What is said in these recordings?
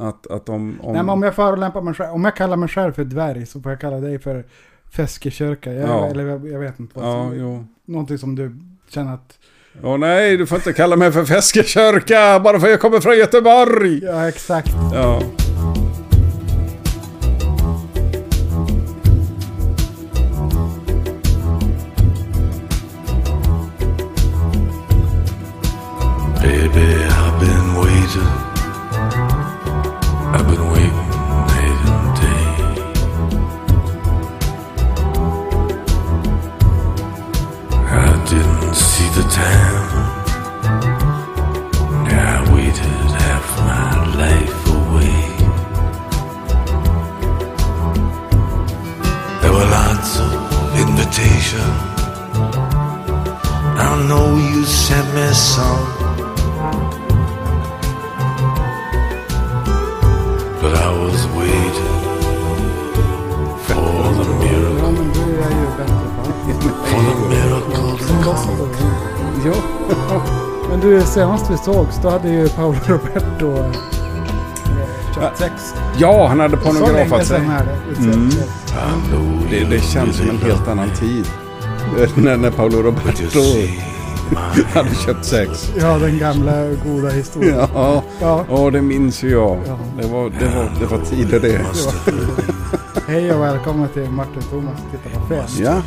Att, att om... om... Nej men om jag förolämpar mig själv, om jag kallar mig själv för dvärg så får jag kalla dig för Feskekörka. Jag, Ja. Eller jag, jag vet inte vad Ja, som, jo. Någonting som du känner att, Åh nej, du får inte kalla mig för Feskekörka bara för att jag kommer från Göteborg! ja exakt. Ja. Senast vi sågs då hade ju Paolo Roberto eh, köpt sex. ja, han hade pornografat sig. Mm. Det, det känns som en helt annan tid. när, när Paolo Roberto hade köpt sex. Ja, den gamla goda historien. Ja, Ja. ja det minns ju jag. Ja. Det, var, det, var, det var tider det. Hej och välkomna till Martin Thomas tittar på film. Ja,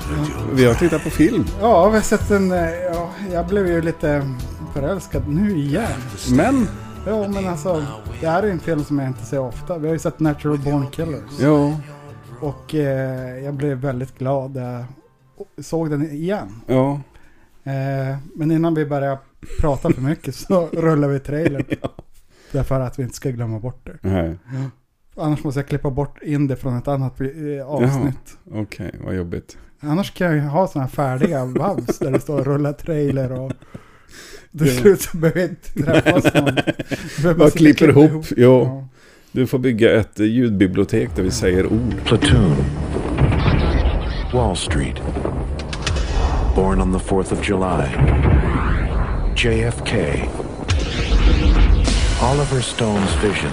vi har tittat på film. Ja, vi har sett en... eh, Ja, jag blev ju lite förälskad nu igen. Men, Ja, men alltså. Det här är en film som jag inte ser ofta. Vi har ju sett Natural Born Killers. ja, Och eh, jag blev väldigt glad jag såg den igen. ja. Eh, men innan vi börjar prata för mycket så rullar vi trailern. Därför att vi inte ska glömma bort det. Nej, Annars måste jag klippa bort in det från ett annat eh, avsnitt. okej, vad jobbigt. Annars kan jag ju ha sådana här färdiga vabs där det står rulla trailer och till Ja. slut så behöver vi inte träffas någon. Vi behöver Bara sitta och klipper klippa ihop, jo. Ja. Du får bygga ett eh, ljudbibliotek där vi säger ord. Platoon. Wall Street. Born on the 4th of July. JFK. Oliver Stone's vision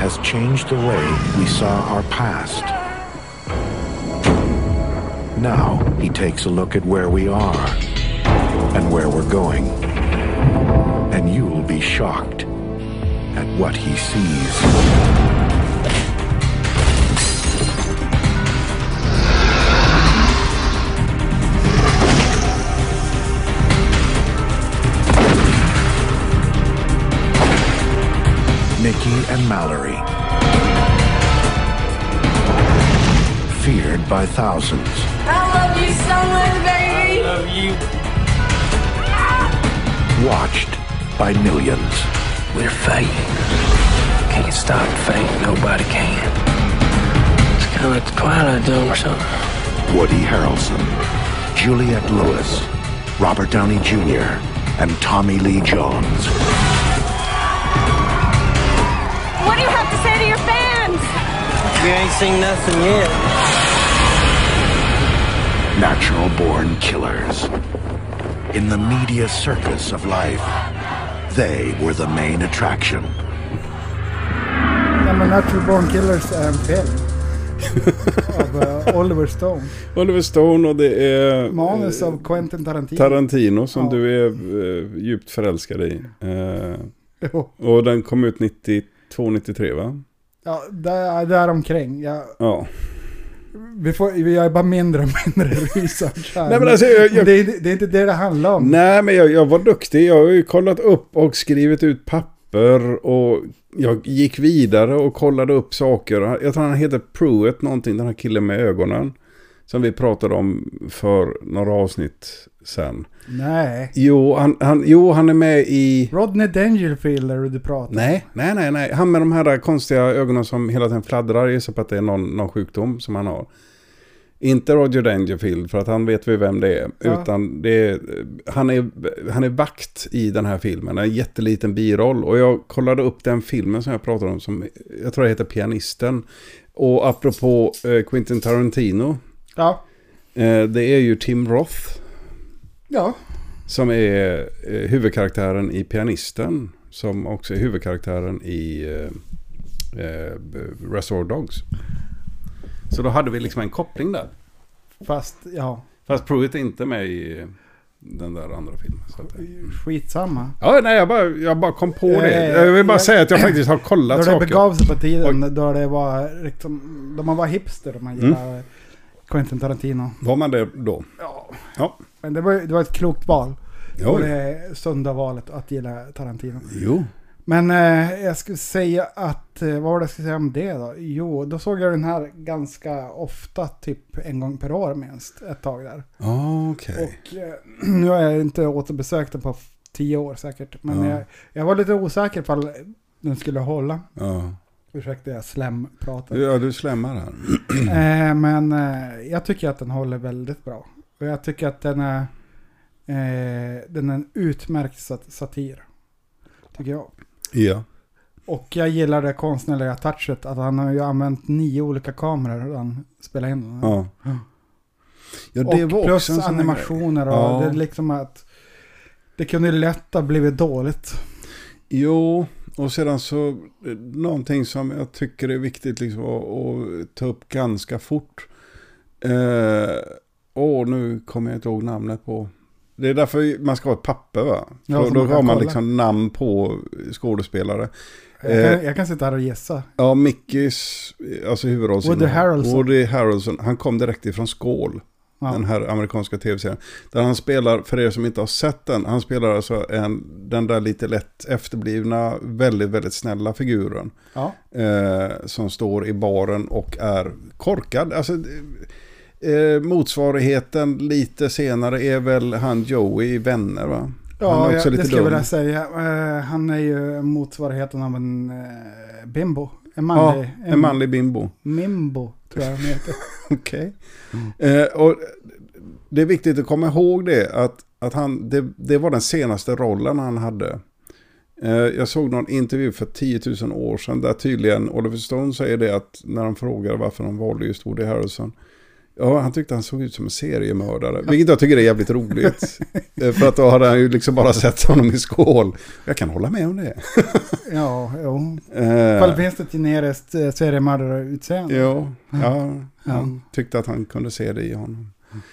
has changed the way we saw our past. Now he takes a look at where we are and where we're going. And you'll be shocked at what he sees. Nikki and Mallory. Feared by thousands. I love you so much, baby. I love you. Watched by millions. We're fighting. Can't stop fate. Nobody can. It's kind of like the Twilight Zone or something. Woody Harrelson, Juliette Lewis, Robert Downey Jr., and Tommy Lee Jones. What do you have to say to your fans? You ain't seen nothing yet. Natural born killers. In the media circus of life, they were the main attraction. Nej men Natural Born Killers är en film. av eh, Oliver Stone. Oliver Stone och det är... Manus eh, av Quentin Tarantino. Tarantino som Ja. du är eh, djupt förälskad i. Jo. och den kom ut 92, 93 va? Ja, där, där omkring. Jag, Ja. Vi, får, vi gör bara mindre och mindre research här. Nej, men alltså, jag- jag- det, är, det är inte det det handlar om. Nej men jag, jag var duktig. Jag har ju kollat upp och skrivit ut papper och jag gick vidare och kollade upp saker. Jag tror han heter Pruitt någonting, den här killen med ögonen. Som vi pratade om för några avsnitt sen. Nej. Jo, han, han, jo, han är med i... Rodney Dangerfield är du pratar. Nej, nej, nej, nej. Han med de här konstiga ögonen som hela tiden fladdrar. Jag gissar på att det är någon, någon sjukdom som han har. Inte Roger Dangerfield, för att han vet vi vem det är. Ja. Utan det är, han, är, han är vakt i den här filmen. En jätteliten biroll. Och jag kollade upp den filmen som jag pratade om. Som, jag tror det heter Pianisten. Och apropå eh, Quentin Tarantino. Ja. Eh, det är ju Tim Roth. Ja. Som är eh, huvudkaraktären i Pianisten. Som också är huvudkaraktären i eh, eh, Reservoir Dogs. Så då hade vi liksom en koppling där. Fast, ja, Fast Pruitt är inte med i den där andra filmen. Så att, skitsamma. ja, nej, jag bara, jag bara kom på det. Eh, Jag vill bara jag- säga att jag faktiskt har Då kollat det saker. begav sig på tiden då det var liksom, då man var hipster och man Mm. Quentin Tarantino. Var man det då? Ja. Ja. Men det var, det var ett klokt val. Jo. Det sunda valet att gilla Tarantino. Jo. Men eh, jag skulle säga att, eh, vad var det jag skulle säga om det då? Jo, då såg jag den här ganska ofta, typ en gång per år minst, ett tag där. Ah, Okej. Och eh, nu har jag inte återbesökt den på tio år säkert. Men Ja. jag, jag var lite osäker på den skulle hålla. Ja. Ursäkta jag slämpratar. ja, du slämmar här. Eh, men eh, jag tycker att den håller väldigt bra. Och jag tycker att den är, eh, den är en utmärkt sat- satir. Tycker jag. Ja. Och jag gillar det konstnärliga touchet. Att han har ju använt nio olika kameror när han spelar in den. Ja. Ja. Ja, och det var plus också animationer och Ja. det är liksom att det kunde lätt ha blivit dåligt. Jo, och sedan så eh, någonting som jag tycker är viktigt liksom att, att ta upp ganska fort. Eh, åh, nu kommer jag inte ihåg namnet på. Det är därför man ska ha ett papper va? Ja, då har man kolla. liksom namn på skådespelare. Jag Eh. kan, jag kan sitta här och gissa. Ja, Mickis, alltså huvudrollsinnehavare. Woody Harrelson. Woody Harrelson. Han kom direkt ifrån Skål. Ja. Den här amerikanska tv-serien. Där han spelar, för er som inte har sett den, han spelar alltså en, den där lite lätt efterblivna, väldigt, väldigt snälla figuren. Ja. Eh, som står i baren och är korkad. Alltså, eh, motsvarigheten lite senare är väl han Joey i Vänner va? Ja, lite det skulle jag vilja säga. Eh, han är ju motsvarigheten av en uh, bimbo. En manlig. Ja, en manlig bimbo. Mimbo, tror jag han heter. Okej. Eh, och det är viktigt att komma ihåg det, att, att han, det, det var den senaste rollen han hade. Jag såg någon intervju för 10 000 år sedan där tydligen Oliver Stone säger det att när de frågar varför de valde just Woody Harrelson. Ja, han tyckte han såg ut som en seriemördare. Vilket jag tycker är jävligt roligt. Eh, för att då hade han ju liksom bara sett honom i skål. Jag kan hålla med om det. ja, jo. Eh, Ifall finns det ett generiskt uh, seriemördare-utseende. Jo, ja, Ja. han tyckte att han kunde se det i honom.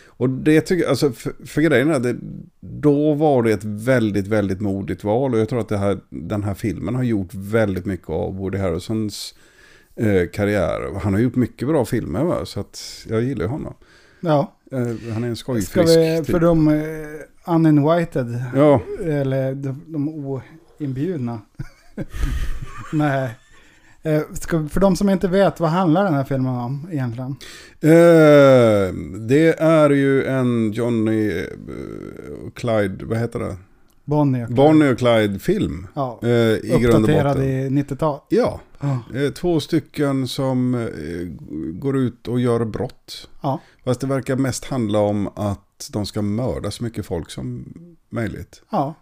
Och det tycker jag, alltså för, för grejen är det, då var det ett väldigt, väldigt modigt val. Och jag tror att här, den här filmen har gjort väldigt mycket av Woody Harrelsons eh, karriär. Han har gjort mycket bra filmer va? så att jag gillar honom. Ja. Eh, han är en Ska skojfrisk vi, typ. för de uh, uninvited, Ja, eller de, de oinbjudna. Nej. Ska, för de som inte vet, vad handlar den här filmen om egentligen? eh, det är ju en Johnny eh, Clyde, vad heter det? Bonnie och Clyde. Bonnie och Clyde-film. Ja. Eh, I och Uppdaterad i 90-tal. Ja, Ja. eh, två stycken som eh, går ut och gör brott. Ja. Fast det verkar mest handla om att de ska mörda så mycket folk som möjligt. ja.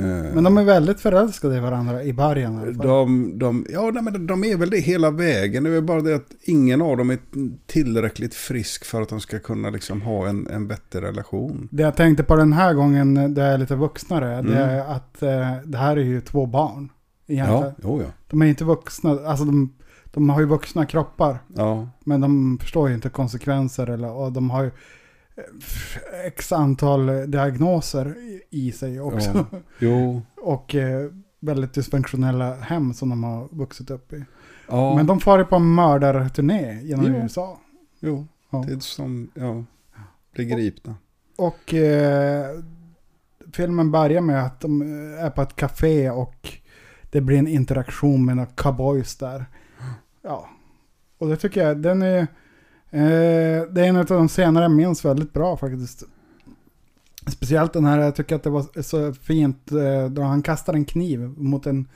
Eh, Men de är väldigt förälskade i varandra i början. i de, de, ja, men de är väl det hela vägen. Det är bara det att ingen av dem är tillräckligt frisk för att de ska kunna liksom ha en, en vettig relation. Det jag tänkte på den här gången, det är lite vuxnare, det Mm. är att eh, det här är ju två barn. Egentligen. Ja, jo, ja. De är inte vuxna, alltså de, de har ju vuxna kroppar. ja. Men de förstår ju inte konsekvenser eller, och de har ju eh, x antal diagnoser i- sig också. Ja. Jo. Och eh, väldigt dysfunktionella hem som de har vuxit upp i. Ja. Men de far ju på en mördarturné genom Jo. USA. Jo. Ja. Det är som, ja. Blir gripna. Och eh, filmen börjar med att de eh, är på ett café och det blir en interaktion med några cowboys där. Ja. Och det tycker jag, den är... Eh, det är en av de senare jag minns väldigt bra faktiskt. Speciellt den här, jag tycker att det var så fint eh, då han kastar en kniv mot en,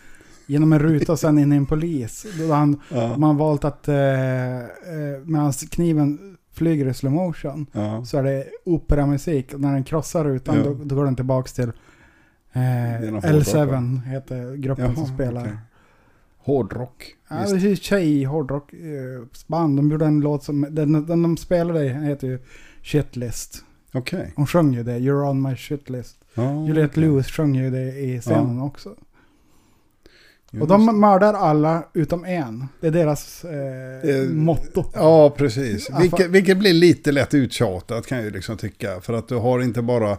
genom en ruta och sen in i en polis. Då han, Ja. man valt att eh, eh, medan kniven flyger i slow motion Ja. så är det operamusik. När den krossar rutan Ja. då, då går den tillbaka till L7 heter gruppen som spelar. okej. Hårdrock. Ja, det är tjej hårdrock eh, band. De gjorde en låt som, den, den de spelade heter ju Shitlist. Okej. Hon sjöng ju det, You're on my shitlist. Ja, Juliette okej. Lewis sjöng ju det i scenen också. Och de mördar alla utom en. Det är deras eh, Eh, motto. Ja, precis. Ja, Vilket, vilket blir lite lätt uttjatat kan jag ju liksom tycka. För att du har inte bara...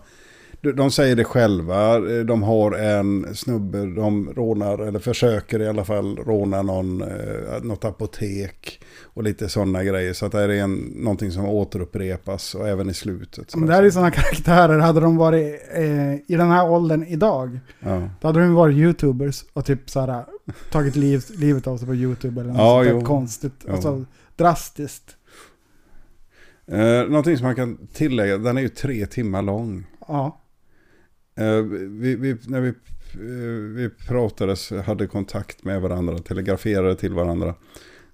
de- säger det själva. eh, De har en snubbe, de rånar, eller försöker i alla fall råna någon, eh, något apotek. Och lite sådana grejer. Så att det är en, någonting som återupprepas. Och även i slutet. Men det här är sådana karaktärer. Hade de varit eh, i den här åldern idag. Ja. Då hade de varit youtubers och typ såhär tagit liv, livet av sig på youtube eller något Ja, konstigt. Jo. Alltså drastiskt. Eh, någonting som man kan tillägga, den är ju tre timmar lång. Ja. Eh, vi, vi, när vi, eh, vi pratades, hade kontakt med varandra, telegraferade till varandra.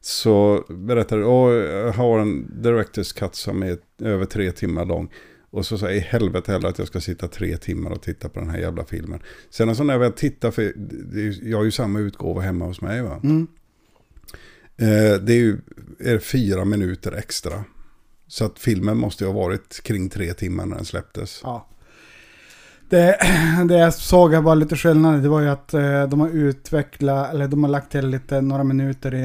Så berättade du, "Åh, jag har en director's cut som är över tre timmar lång. Och så sa jag i helvete heller att jag ska sitta tre timmar och titta på den här jävla filmen. Sen så när jag tittar, för jag har ju samma utgåva hemma hos mig va. Mm. Eh, det är ju är fyra minuter extra. Så att filmen måste ju ha varit kring tre timmar när den släpptes. ja. Det, det jag såg var lite skillnad. Det var ju att eh, de har utvecklat, eller de har lagt till lite några minuter i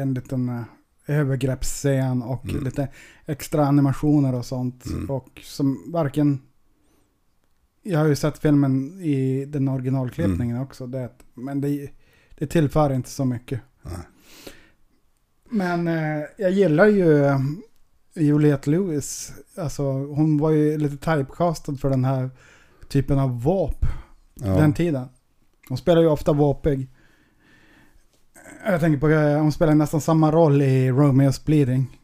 en liten eh, övergreppsscen och Mm. lite extra animationer och sånt. Mm. Och som varken... Jag har ju sett filmen i den originalklippningen Mm. också. Det, men det, det tillför inte så mycket. Nej. Men eh, jag gillar ju Juliette Lewis. Alltså hon var ju lite typecastad för den här typen av vap Ja. den tiden. Hon spelar ju ofta vapig. Jag tänker på, eh, hon spelar nästan samma roll i Romeo's Bleeding.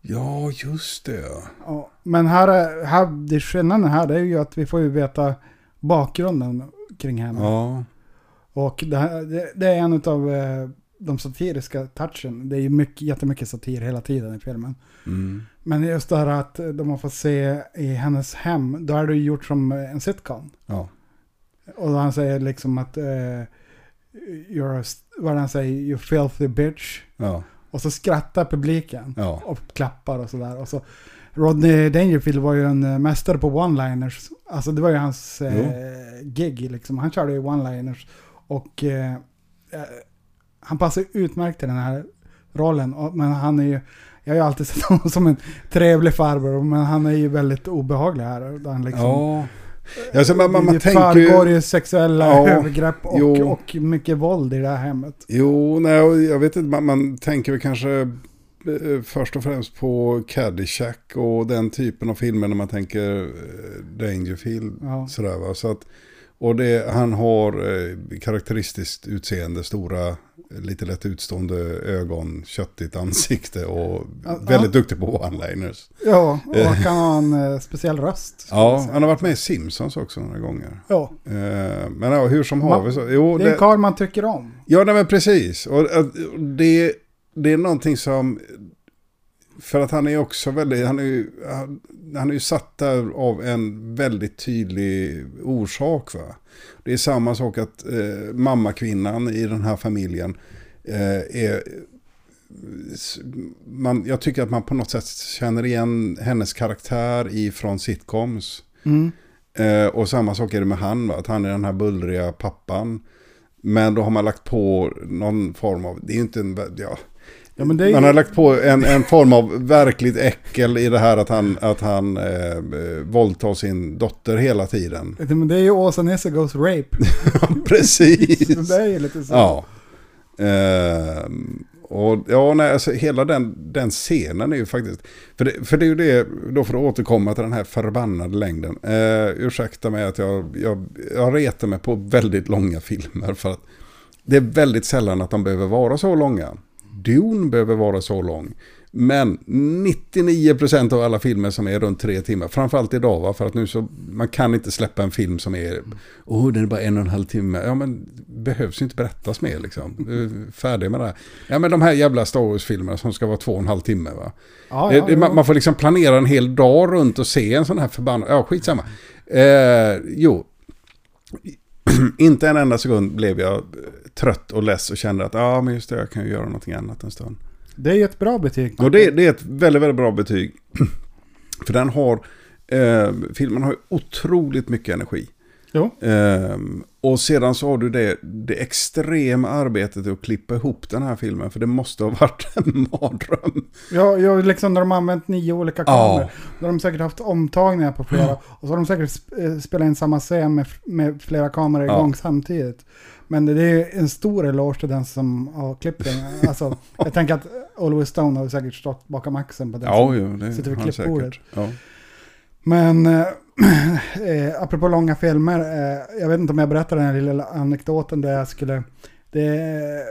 ja, just det. Ja, men här, är- här, det skillnaden här det är ju att vi får ju veta bakgrunden kring henne. Ja. Och det, här, det, det är en av eh, de satiriska touchen. Det är ju mycket, jättemycket satir hela tiden i filmen. Mm. Men just det här att de har fått se i hennes hem, då är det ju gjort som en sitcom. Ja. Och han säger liksom att, eh, you're a, vad han säger, you filthy bitch. Ja. Och så skrattar publiken Ja. och klappar och sådär. Och så, Rodney Dangerfield var ju en eh, mästare på one-liners. Alltså det var ju hans eh, gig liksom. Han körde ju one-liners. Och eh, eh, han passar utmärkt till den här rollen. Men han är ju, jag har ju alltid sett honom som en trevlig farbror. Men han är ju väldigt obehaglig här. Han liksom, Ja. Alltså, man, man, man förgår ju... sexuella Ja, övergrepp och, jo. och mycket våld i det här hemmet. Jo, nej, jag vet inte, man, man tänker väl kanske eh, först och främst på Caddyshack och den typen av filmer när man tänker eh, Dangerfield. Ja. Sådär, va? Så att, och det, han har eh, karaktäristiskt utseende, stora, lite lätt utstående ögon, köttigt ansikte och Ja, väldigt ja. duktig på one-liners. Ja, och han kan ha en eh, speciell röst. Ja, han har varit med i Simpsons också några gånger. ja. Eh, men ja, hur som Man- haver så. Jo, Det är en karl man tycker om. Ja, nej, men precis. Och det, det är någonting som... För att han är också väldigt... Han är ju, han, är ju satt där av en väldigt tydlig orsak. Va? Det är samma sak att eh, mammakvinnan i den här familjen eh, är... Man, jag tycker att man på något sätt känner igen hennes karaktär ifrån sitcoms. Mm. Eh, och samma sak är det med han, va? att han är den här bullriga pappan. Men då har man lagt på någon form av, det är ju inte en, ja, Ja, ju- har lagt på en, en form av verkligt äckel i det här att han, att han eh, eh, våldtar sin dotter hela tiden. Men det är ju Åsa Nisse Goes Rape. Precis. Det är ju lite så. Ja. Ehm, och ja, nej, alltså hela den, den scenen är ju faktiskt... För det, för det är ju det, då för att återkomma till den här förbannade längden. Uh, ursäkta mig att jag, jag, jag retar mig på väldigt långa filmer. För att det är väldigt sällan att de behöver vara så långa. Dune behöver vara så lång. Men 99% av alla filmer som är runt tre timmar, framförallt idag va, för att nu så, man kan inte släppa en film som är, åh den är bara en och en halv timme, ja men behövs ju inte berättas mer liksom, färdig med det här. Ja men de här jävla Star Wars-filmerna som ska vara två och en halv timme va. Ja, ja, det, ja. man, man får liksom planera en hel dag runt och se en sån här förbannad, ja skitsamma. Eh, jo, inte en enda sekund blev jag eh, trött och less och kände att ja men just det, jag kan ju göra någonting annat en stund. Det är ett bra betyg. Och det, det är ett väldigt, väldigt bra betyg. För den har, eh, filmen har ju otroligt mycket energi. Ehm, och sedan så har du det, det extrema arbetet att klippa ihop den här filmen. För det måste ha varit en mardröm. Ja, ja, liksom när de har använt nio olika kameror. Då har de säkert haft omtagningar på flera. Och så har de säkert sp- eh, spelat in samma scen med, med flera kameror Ja. igång samtidigt. Men det är en stor eloge till den som har klippt den. Alltså, jag tänker att Oliver Stone har säkert stått bakom axeln på den. Ja, som- jo, det sitter vid klippbordet. Ja. Men eh, eh, apropå långa filmer, eh, jag vet inte om jag berättade den här lilla anekdoten där jag skulle... Det är...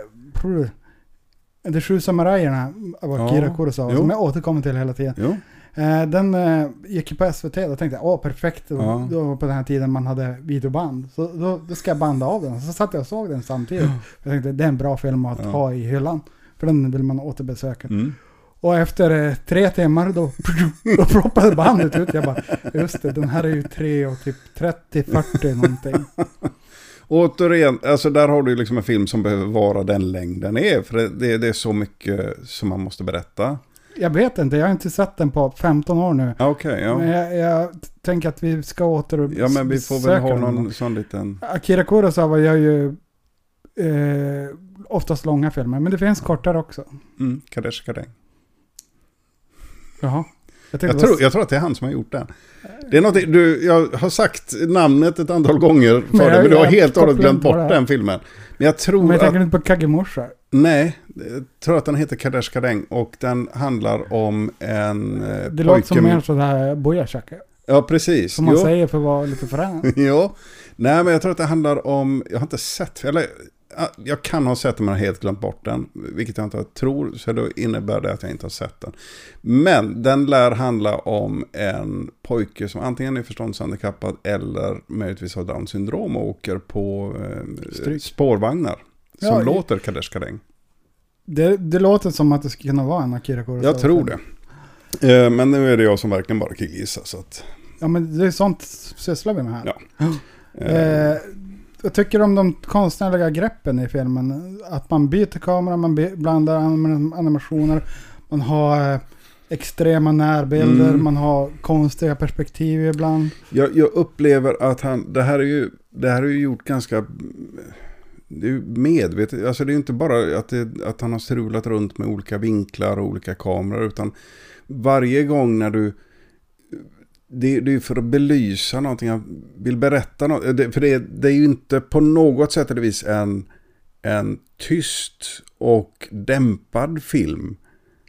De sju samurajerna av Ja, Kurosawa, som jag återkommer till hela tiden. Jo. Eh, den eh, gick ju på SVT, då tänkte jag, åh perfekt, Ja. då på den här tiden man hade videoband. Så då, då ska jag banda av den. Så satt jag och såg den samtidigt. Jag tänkte, det är en bra film att Ja. ha i hyllan. För den vill man återbesöka. Mm. Och efter eh, tre timmar då, då ploppade bandet ut. Jag bara, just det, den här är ju tre och typ 30, 40 någonting. Återigen, alltså där har du liksom en film som behöver vara den längd den är. För det, det, det är så mycket som man måste berätta. Jag vet inte, jag har inte sett den på 15 år nu. Okej, ja. Men jag, jag tänker att vi ska åter Ja, men vi får väl ha den någon gång. sån liten... Akira Kurosawa gör ju eh, oftast långa filmer, men det finns kortare också. Mm, Kadesh Kadeng. Jaha. Jag, Jag tror, jag tror att det är han som har gjort den. Det är någonting, du, jag har sagt namnet ett antal gånger för Men dig, men du har helt och hållet glömt bort den filmen. Men jag tror men jag att... tänker inte på Kagemusha. Nej, jag tror att den heter Kadesh Kadeng och den handlar om en eh, Det låter som med- mer sådär Bojashaka. Ja, precis. Som man Jo. säger för att vara lite frän. jo. Nej, men jag tror att det handlar om... Jag har inte sett... Eller, ja, jag kan ha sett den, men har helt glömt bort den. Vilket jag inte tror, så då innebär det att jag inte har sett den. Men den lär handla om en pojke som antingen är förståndshandikappad eller möjligtvis har Downs syndrom och åker på eh, spårvagnar. Som Ja, låter Kadesh Kadeng. Det, det låter som att det skulle kunna vara en Akira Kurosawa. Jag tror det. Eh, men nu är det jag som verkligen bara killgissar. Så att, Ja men det är sånt sysslar vi med här. Ja. eh, jag tycker om de konstnärliga greppen i filmen. Att man byter kamera, man blandar anim- animationer. Man har eh, extrema närbilder, Mm. man har konstiga perspektiv ibland. Jag, jag upplever att han, det här är ju, det här är ju gjort ganska, det är medvetet, alltså det är inte bara att, det, att han har strulat runt med olika vinklar och olika kameror, utan varje gång när du, det, det är för att belysa någonting, han vill berätta något, det, för det, det är ju inte på något sätt eller vis en, en tyst och dämpad film.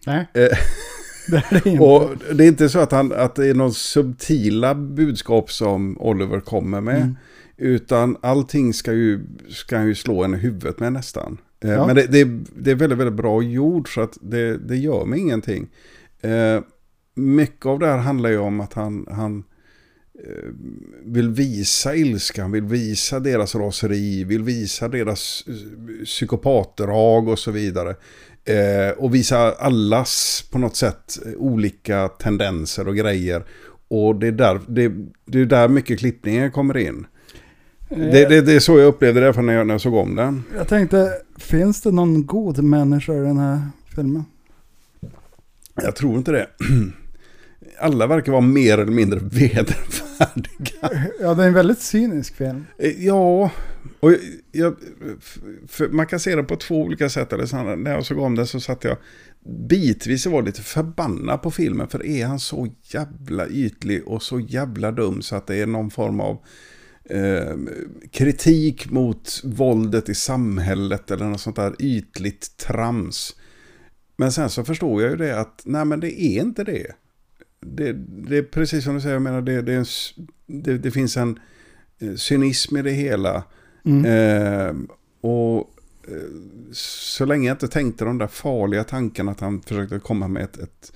Nej, Eh, det är det inte. och det är inte så att, han, att det är någon subtila budskap som Oliver kommer med. Mm. Utan allting ska ju, ska ju slå en i huvudet med nästan. Eh, Ja. Men det, det, är- det är väldigt, väldigt bra gjort så att det, det gör mig ingenting. Eh, mycket av det här handlar ju om att han, han eh, vill visa ilska, han vill visa deras raseri, vill visa deras psykopatdrag och så vidare. Eh, och visa allas på något sätt olika tendenser och grejer. Och det är där, det, det är där mycket klippningen kommer in. Det, det, det är så jag upplevde det för när jag, när jag såg om den. Jag tänkte, finns det någon god människa i den här filmen? Jag tror inte det. Alla verkar vara mer eller mindre vedervärdiga. Ja, det är en väldigt cynisk film. Eh, Ja, och jag, jag, man kan se det på två olika sätt. När jag såg om det så satt jag bitvis och var lite förbannad på filmen. För är han så jävla ytlig och så jävla dum så att det är någon form av eh, kritik mot våldet i samhället eller något sånt där ytligt trams. Men sen så förstår jag ju det att nej men det är inte det. Det, det är precis som du säger, jag menar det, det, en, det, det finns en eh, cynism i det hela. Mm. Eh, och eh, så länge jag inte tänkte de där farliga tankarna att han försökte komma med ett, ett,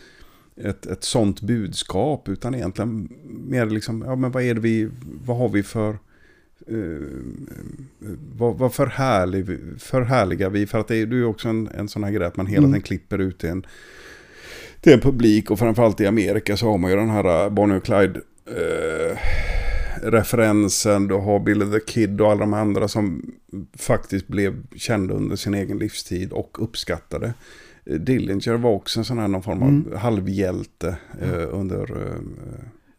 ett, ett sånt budskap. Utan egentligen mer liksom, ja men vad är det vi, vad har vi för, eh, vad, vad förhärlig, förhärligar vi? För att det är ju också en, en sån här grej att man hela Mm. tiden klipper ut en, till en publik. Och framförallt i Amerika så har man ju den här eh, Bonnie och Clyde eh, referensen, du har Billy the Kid och alla de andra som faktiskt blev kända under sin egen livstid och uppskattade. Dillinger var också en sån här någon form av Mm. halvhjälte eh, under... Eh,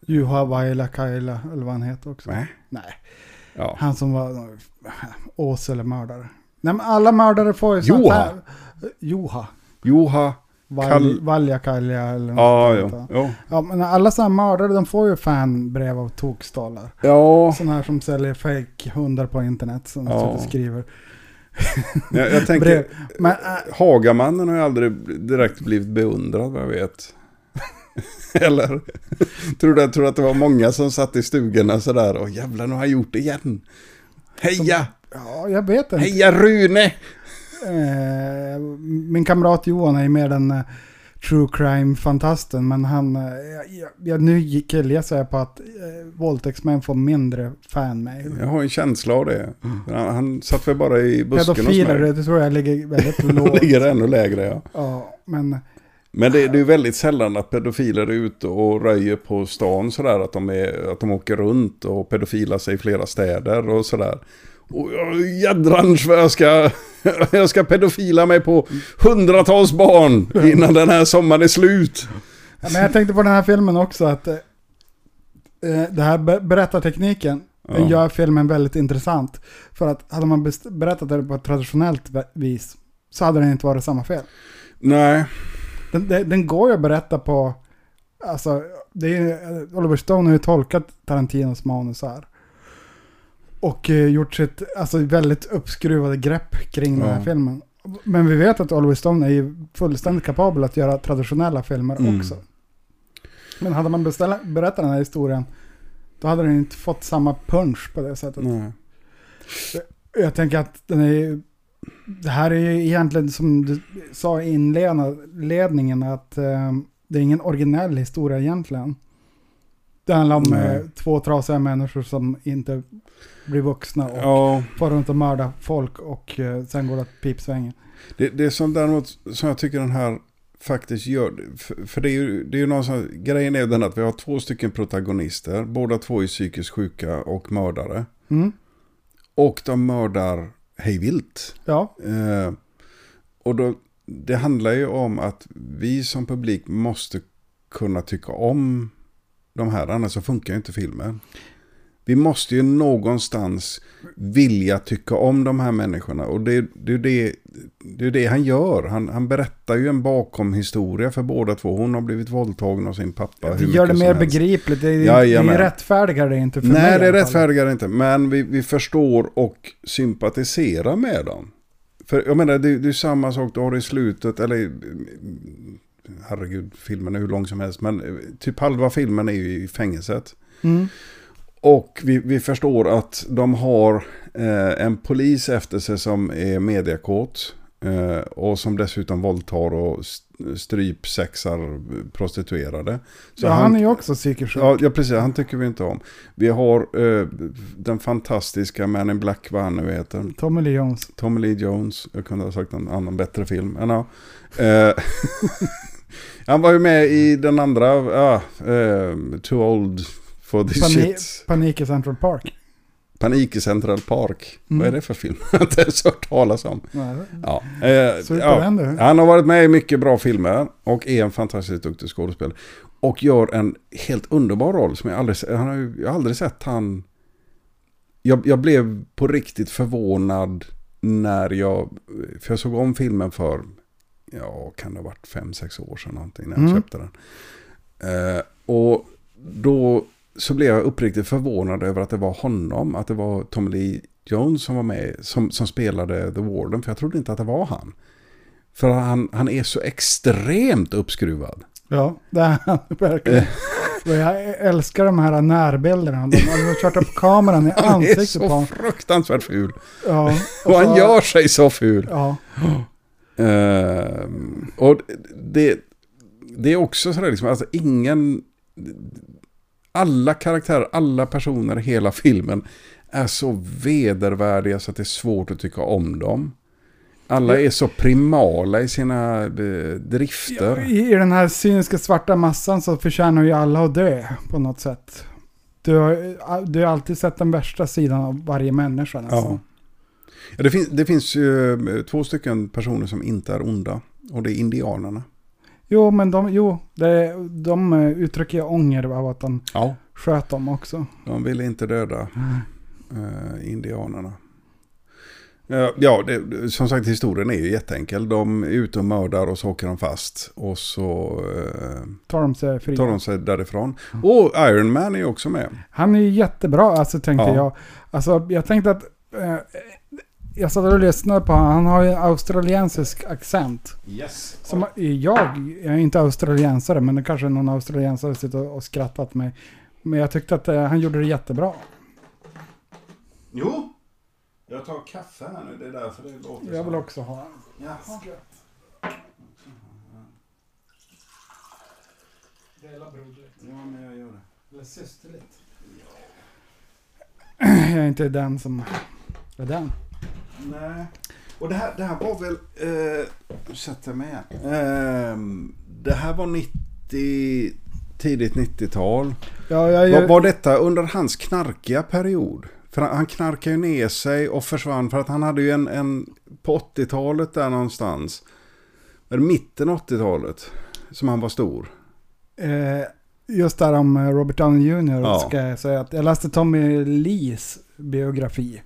Juha Vaila Kaila, eller vad han heter också. nej. Nej. Ja. Han som var Åsele-mördare. Nej men alla mördare får ju sånt här. Joha. Joha. Val, Kall- Valjakalja eller något Ja, sånt ja. Ja. Men alla sådana mördare de får ju fanbrev av tokstallar. ja. Sådana här som säljer fake hundar på internet som Ja. skriver Jag, jag tänker. Men äh, Hagamannen har ju aldrig direkt blivit beundrad vad jag vet. Eller? tror, du, tror att det var många som satt i stugorna sådär, åh jävlar nu har jag gjort det igen. Heja! ja, jag vet inte. Heja Rune! Eh, min kamrat Johan är ju mer den eh, true crime-fantasten. Men han, eh, jag, jag, nu killar jag på att eh, våldtäktsmän får mindre fanmail. Jag har en känsla av det. Han, han satt väl bara i busken hos Pedofiler, mig. det tror jag ligger väldigt lågt. ligger ännu lägre ja. Ja, men Men det, det är ju väldigt sällan att pedofiler är ute och röjer på stan sådär. Att de, är, att de åker runt och pedofilar sig i flera städer och sådär. Och jädrans vad jag ska, jag ska pedofila mig på hundratals barn innan den här sommaren är slut. Ja, men jag tänkte på den här filmen också att eh, det här be- berättartekniken Ja. gör filmen väldigt intressant. För att hade man berättat det på ett traditionellt vis så hade den inte varit samma fel. Nej, Den, den, den går ju att berätta på, alltså, det är, eh, Oliver Stone har ju tolkat Tarantinos manus här. Och eh, gjort sitt, alltså väldigt uppskruvade grepp kring den här Ja. filmen. Men vi vet att Oliver Stone är ju fullständigt kapabel att göra traditionella filmer Mm. också. Men hade man beställa, berättat den här historien, då hade den inte fått samma punch på det sättet. nej. Jag tänker att den är ju- det här är ju egentligen som du sa i inledningen att eh, det är ingen originell historia egentligen. Det handlar om eh, två trasiga människor som inte blir vuxna och Ja, far runt och mördar folk och eh, sen går det åt pipsvängen. det, det som däremot som jag tycker den här faktiskt gör. För, för det är ju, det är ju någon sån, grejen är den att vi har två stycken protagonister. Båda två är psykiskt sjuka och mördare. Mm. Och de mördar hejvilt. Ja, Eh, och då, det handlar ju om att vi som publik måste kunna tycka om de här, annars så funkar ju inte filmen. Vi måste ju någonstans vilja tycka om de här människorna. Och det, det, är det, det är det han gör. Han, han berättar ju en bakomhistoria för båda två. Hon har blivit våldtagen av sin pappa. hur det gör det mer begripligt. Det är, det Jajamän. är rättfärdigare inte för mig. Nej, det fall. rättfärdigare inte. Men vi, vi förstår och sympatiserar med dem. För jag menar, det, det är samma sak du har i slutet, eller herregud, filmen är hur lång som helst, men eh, typ halva filmen är ju i fängelset. Mm. Och vi, vi förstår att de har eh, en polis efter sig som är mediakåt. Eh, och som dessutom våldtar och st- strypsexar prostituerade. Så Ja, han är ju också psykiskt sjuk. Ja, ja, precis. Han tycker vi inte om. Vi har eh, den fantastiska Man in Black, vad han nu heter. Tommy Lee Jones. Tommy Lee Jones. Jag kunde ha sagt en annan bättre film. Men, ja. eh, han var ju med i den andra, ja, eh, Too Old for this Pani- shit. Panik i Central Park. Panik i Central Park. Mm. Vad är det för film? Jag har inte ens hört talas om. Nej, Ja, eh, ja. Han har varit med i mycket bra filmer och är en fantastiskt duktig skådespelare. Och gör en helt underbar roll som jag aldrig, han har, ju- jag har aldrig sett han... Jag, jag blev på riktigt förvånad när jag... För jag såg om filmen för... Ja, kan det ha varit fem sex år sedan någonting när jag Mm. köpte den. Eh, och då så blev jag uppriktigt förvånad över att det var honom. Att det var Tommy Lee Jones som var med. Som, som spelade The Warden. För jag trodde inte att det var han. För han, han är så extremt uppskruvad. Ja, det är han verkligen. Och jag älskar de här närbilderna. De har kört upp kameran i Han är ansiktet så på honom. fruktansvärt ful. Ja, Och han så- gör sig så ful. Ja, Ehm, och det, det är också sådär liksom, alltså ingen... Alla karaktärer, alla personer i hela filmen är så vedervärdiga så att det är svårt att tycka om dem. Alla är så primala i sina eh, drifter. I, den här cyniska svarta massan så förtjänar ju alla att dö på något sätt. Du har, du har alltid sett den värsta sidan av varje människa nästan. Ja. Ja, det, finns, det finns ju eh, två stycken personer som inte är onda. Och det är indianerna. Jo, men de, jo, det, de eh, uttrycker ånger av att de Ja. sköt dem också. De vill inte döda. eh, indianerna. Eh, Ja, det, som sagt historien är ju jätteenkel. De är ute och mördar och så åker de fast. Och så eh, Tar de sig fria. tar de sig därifrån. Och Iron Man är ju också med. Han är ju jättebra, alltså tänkte Ja. jag. Alltså jag tänkte att... Eh, jag satt och lyssnade på honom. Han har ju en australiensisk accent. Yes. Som jag, jag är inte australiensare, men det kanske någon australiensare sitter och skrattat mig. Men jag tyckte att eh, han gjorde det jättebra. Jo. Jag tar kaffe här nu, det är därför det låter Jag så. vill också ha en. Ja. Dela broderligt. ja, men jag gör det. Eller systerligt. Jag är inte den som är den. Nej. Och det här, det här var väl... Eh, nu sätter jag mig igen. Ehm, det här var 90... Tidigt 90-tal. Ja, jag, Var, var detta under hans knarkiga period? För han, han knarkade ju ner sig och försvann för att han hade ju en... en på 80-talet där någonstans. Var det mitten av 80-talet? Som han var stor. eh, just där om eh, Robert Downey Jr. Ja. ska jag säga att jag läste Tommy Lees biografi.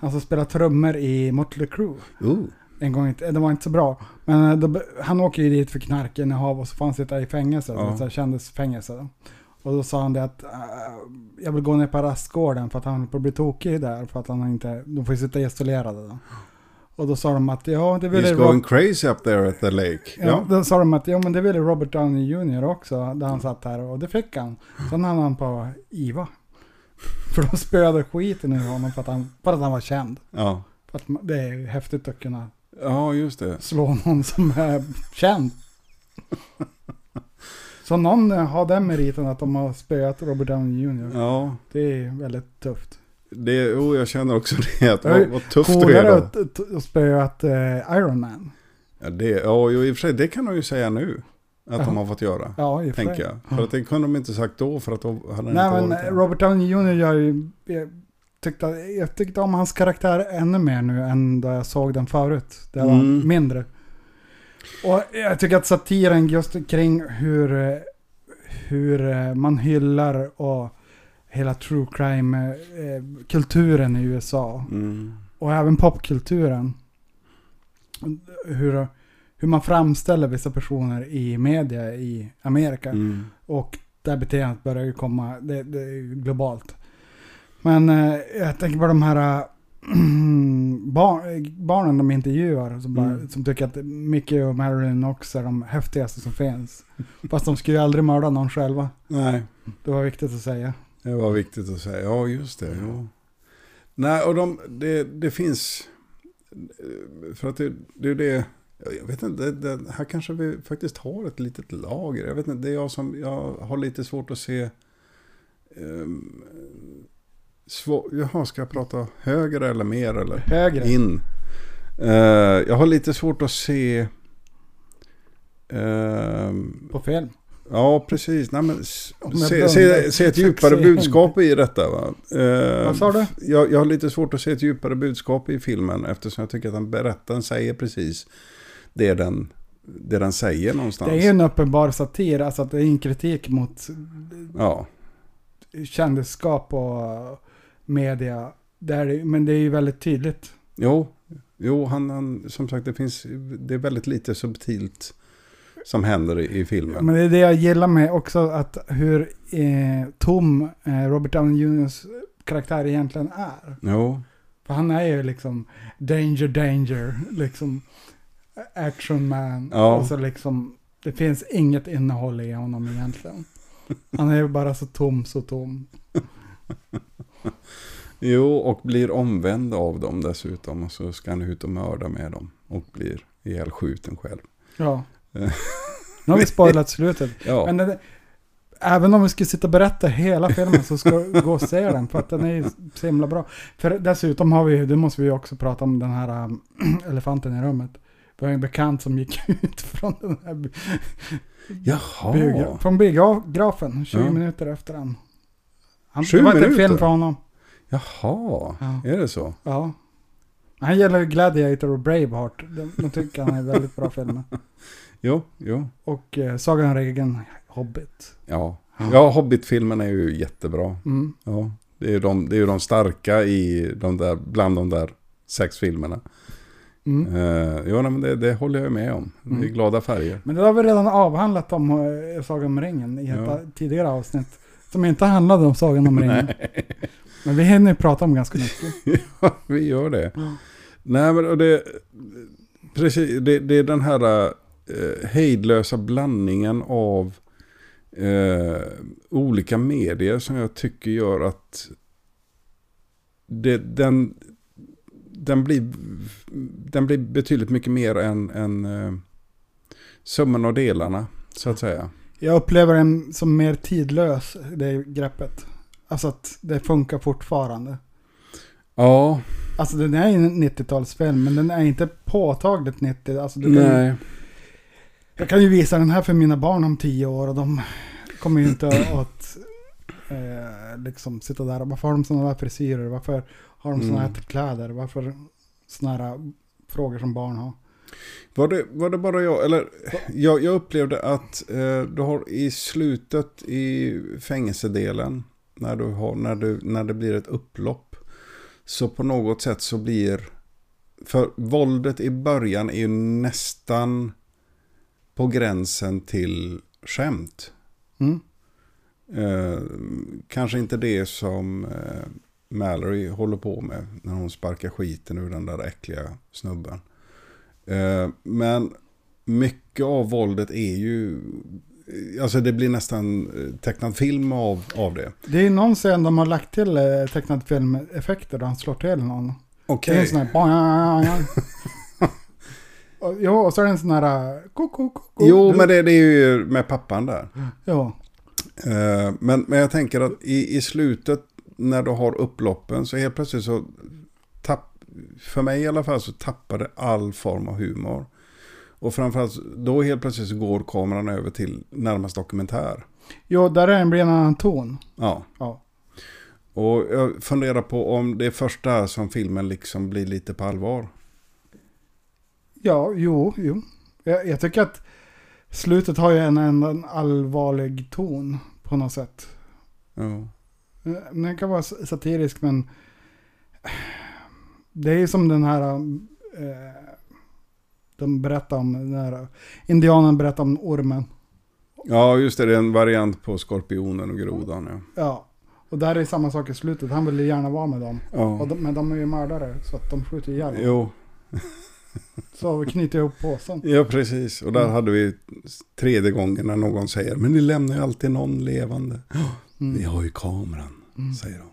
Han som spelar trummor i Motley Crue. Oh. En gång, det var inte så bra. Men eh, då, han åker ju dit för knarkinnehav och så får han sitta i fängelse. Ja. Så här kändisfängelse. Och då sa han det att äh, jag vill gå ner på rastgården för att han håller på att bli tokig där. För att han inte, de får ju sitta isolerade då. Och då sa de att ja, det ville He's Rob- going crazy up there at the lake. Ja, Ja. Då sa de att ja, men det ville Robert Downey Jr. också, där han satt här. Och det fick han. Sen hann han på IVA. För de spöade skiten ur honom för att han, för att han var känd. Ja. För att man- det är ju häftigt att kunna ja, just det. slå någon som är känd. Så någon eh, har den meriten att de har spöat Robert Downey Jr. Ja, Det är väldigt tufft. det, oh, jag känner också det. Att är vad, vad tufft det är Coolare då. att, att, att spöat eh, Iron Man. Ja, det, ja, jo, i och för sig, det kan de ju säga nu. Att de har fått göra. Ja, i Tänker jag. För att det kunde de inte sagt då för att då hade det Nej inte men varit eh. Robert Downey Jr. gör ju... Jag tyckte, jag tyckte om hans karaktär ännu mer nu än då jag såg den förut. Det var Mm. mindre. Och jag tycker att satiren just kring hur, eh, hur eh, man hyllar och hela true crime-kulturen i USA. Mm. Och även popkulturen. Hur, hur man framställer vissa personer i media i Amerika. Mm. Och det här beteendet börjar ju komma, det, det är globalt. Men eh, jag tänker på de här äh, barn, barnen de intervjuar som, bara, Mm. som tycker att Mickey och Marilyn också är de häftigaste som finns. Fast de skulle ju aldrig mörda någon själva. Nej, Det var viktigt att säga. det var viktigt att säga. Ja, just det. Ja. Nej, och de, det, det finns... För att det, det är det... Jag vet inte, det, det, här kanske vi faktiskt har ett litet lager. Jag vet inte, det är jag som... Jag har lite svårt att se... Um, svår, jaha, ska jag prata högre eller mer eller? Högre. in. Eh, jag har lite svårt att se... ehm, På film. ja, precis. Nej, men, se, se, se ett djupare budskap i detta. Va? Eh, Vad sa du? Jag, jag har lite svårt att se ett djupare budskap i filmen eftersom jag tycker att den berättaren säger precis det den, det den säger någonstans. Det är en uppenbar satir, alltså att det är en kritik mot Ja, kändisskap och media. Där, men det är ju väldigt tydligt. jo, jo han, han, som sagt det finns, det är väldigt lite subtilt som händer i, i filmen. Men det är det jag gillar med också att hur eh, tom eh, Robert Downey Jr.'s karaktär egentligen är. Jo, För han är ju liksom danger, danger, liksom action man. Ja. Och så liksom, det finns inget innehåll i honom egentligen. Han är ju bara så tom, så tom. Jo, och blir omvänd av dem dessutom. Och så ska han ut och mörda med dem. Och blir ihjälskjuten själv. Ja. Nu har vi spoilat slutet. Ja, Men det, även om vi skulle sitta och berätta hela filmen så ska vi gå och se den. För att den är så himla bra. För dessutom har vi, det måste vi också prata om den här ähm, elefanten i rummet. Vi har en bekant som gick ut från den här jaha. biogra- från biografen 20 Ja. minuter efter den. Han, 20 det var inte en film för honom. Jaha, Ja. är det så? Ja. Han gillar ju Gladiator och Braveheart. De, de tycker han är väldigt bra filmer. Jo, jo. Och eh, Sagan om ringen Hobbit. Ja, ja Hobbit-filmen är ju jättebra. Mm. Ja, Det är ju de, det är ju de starka i de där, bland de där sex filmerna. Mm. Uh, jo, nej, men det, det håller jag med om. Det är Mm. glada färger. Men det har vi redan avhandlat om eh, Sagan om ringen i ett Ja. tidigare avsnitt. Som inte handlade om Sagan om ringen. Men vi hinner ju prata om ganska mycket. Ja, vi gör det. Ja. Nej, men och det, precis, det, det är den här eh, hejdlösa blandningen av eh, olika medier som jag tycker gör att det, den, den, blir, den blir betydligt mycket mer än, än eh, summan och delarna, så att säga. Jag upplever den som mer tidlös, det greppet. Alltså att det funkar fortfarande. Ja, Alltså den är en 90-talsfilm, men den är inte påtagligt 90. Alltså, du kan, nej. Jag kan ju visa den här för mina barn om tio år och de kommer ju inte att eh, liksom sitta där och varför har de sådana där frisyrer? Varför har de sådana här Mm. kläder? Varför sådana här frågor som barn har? Var det, var det bara jag, eller jag, jag upplevde att eh, du har i slutet i fängelsedelen, när, du har, när, du, när det blir ett upplopp, så på något sätt så blir, för våldet i början är ju nästan på gränsen till skämt. Mm. Eh, kanske inte det som eh, Mallory håller på med när hon sparkar skiten ur den där äckliga snubben. Eh, men mycket av våldet är ju, alltså det blir nästan eh, tecknad film av, av det. Det är någon scen de har lagt till eh, tecknad filmeffekter då han slår till någon. Okej. Det är en sån här... boing. Och- så är det en sån här... Koko, koko. Jo, men det, det är ju med pappan där. Ja. Men, men jag tänker att i, i slutet när du har upploppen så helt plötsligt så tapp, för mig i alla fall så tappar det all form av humor. Och framförallt då helt plötsligt så går kameran över till närmast dokumentär. Jo, där är en, blir en annan ton. Ja. Ja. Och jag funderar på om det är först där som filmen liksom blir lite på allvar. Ja, jo, jo. Jag, jag tycker att slutet har ju en, en, en allvarlig ton på något sätt. Ja. Eh, Den kan vara satirisk men det är ju som den här eh, de berättar om den här indianen berättar om ormen. ja, just det. Det är en variant på skorpionen och grodan. Ja. Ja. Och där är samma sak i slutet. Han vill ju gärna vara med dem. Ja. de, men de är ju mördare så att de skjuter ihjäl. Jo, Så vi knyter ihop påsen. ja precis. Och där Mm. hade vi tredje gången när någon säger Men ni lämnar ju alltid någon levande. Vi Mm. har ju kameran, Mm. säger de.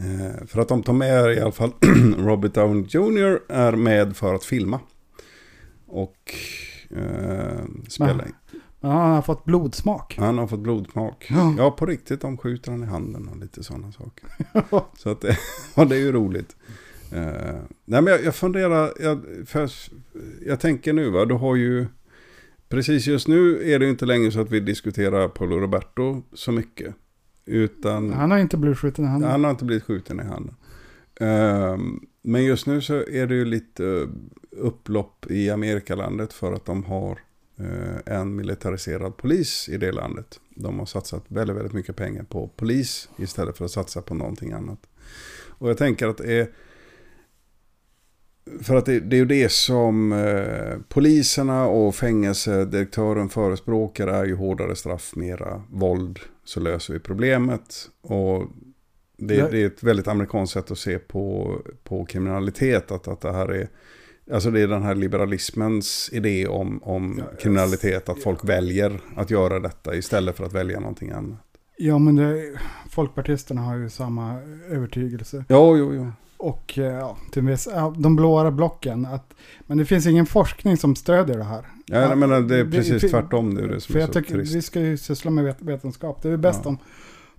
Eh, för att de tar med i alla fall Robert Downey Jr. är med för att filma. Och eh, spela in. Men han har fått blodsmak. Han har fått blodsmak. Ja. Ja, på riktigt. De skjuter han i handen och lite sådana saker. Så att, ja, det är ju roligt. Eh, nej, men jag, jag funderar, jag, för, jag tänker nu va, du har ju, precis just nu är det inte längre så att vi diskuterar Paolo Roberto så mycket. Utan Han har inte blivit skjuten i handen. han har inte blivit skjuten i handen. Eh, men just nu så är det ju lite upplopp i Amerikalandet för att de har eh, en militariserad polis i det landet. De har satsat väldigt, väldigt mycket pengar på polis istället för att satsa på någonting annat. Och jag tänker att är... För att det, det är ju det som eh, poliserna och fängelsedirektören förespråkar är ju hårdare straff, mera våld, så löser vi problemet. Och det, Ja. det är ett väldigt amerikanskt sätt att se på, på kriminalitet, att, att det här är Alltså det är den här liberalismens idé om, om Ja, kriminalitet, att folk väljer att göra detta istället för att välja någonting annat. Ja men det, folkpartisterna har ju samma övertygelse. Jo, jo, jo. Och eh, ja, till viss, ja, de blåa blocken. Att, men det finns ingen forskning som stödjer det här. Ja, jag menar, det är det- precis för- tvärtom. Det är det som För är jag tycker trist. vi ska ju syssla med vet- vetenskap. Det är bäst Ja. om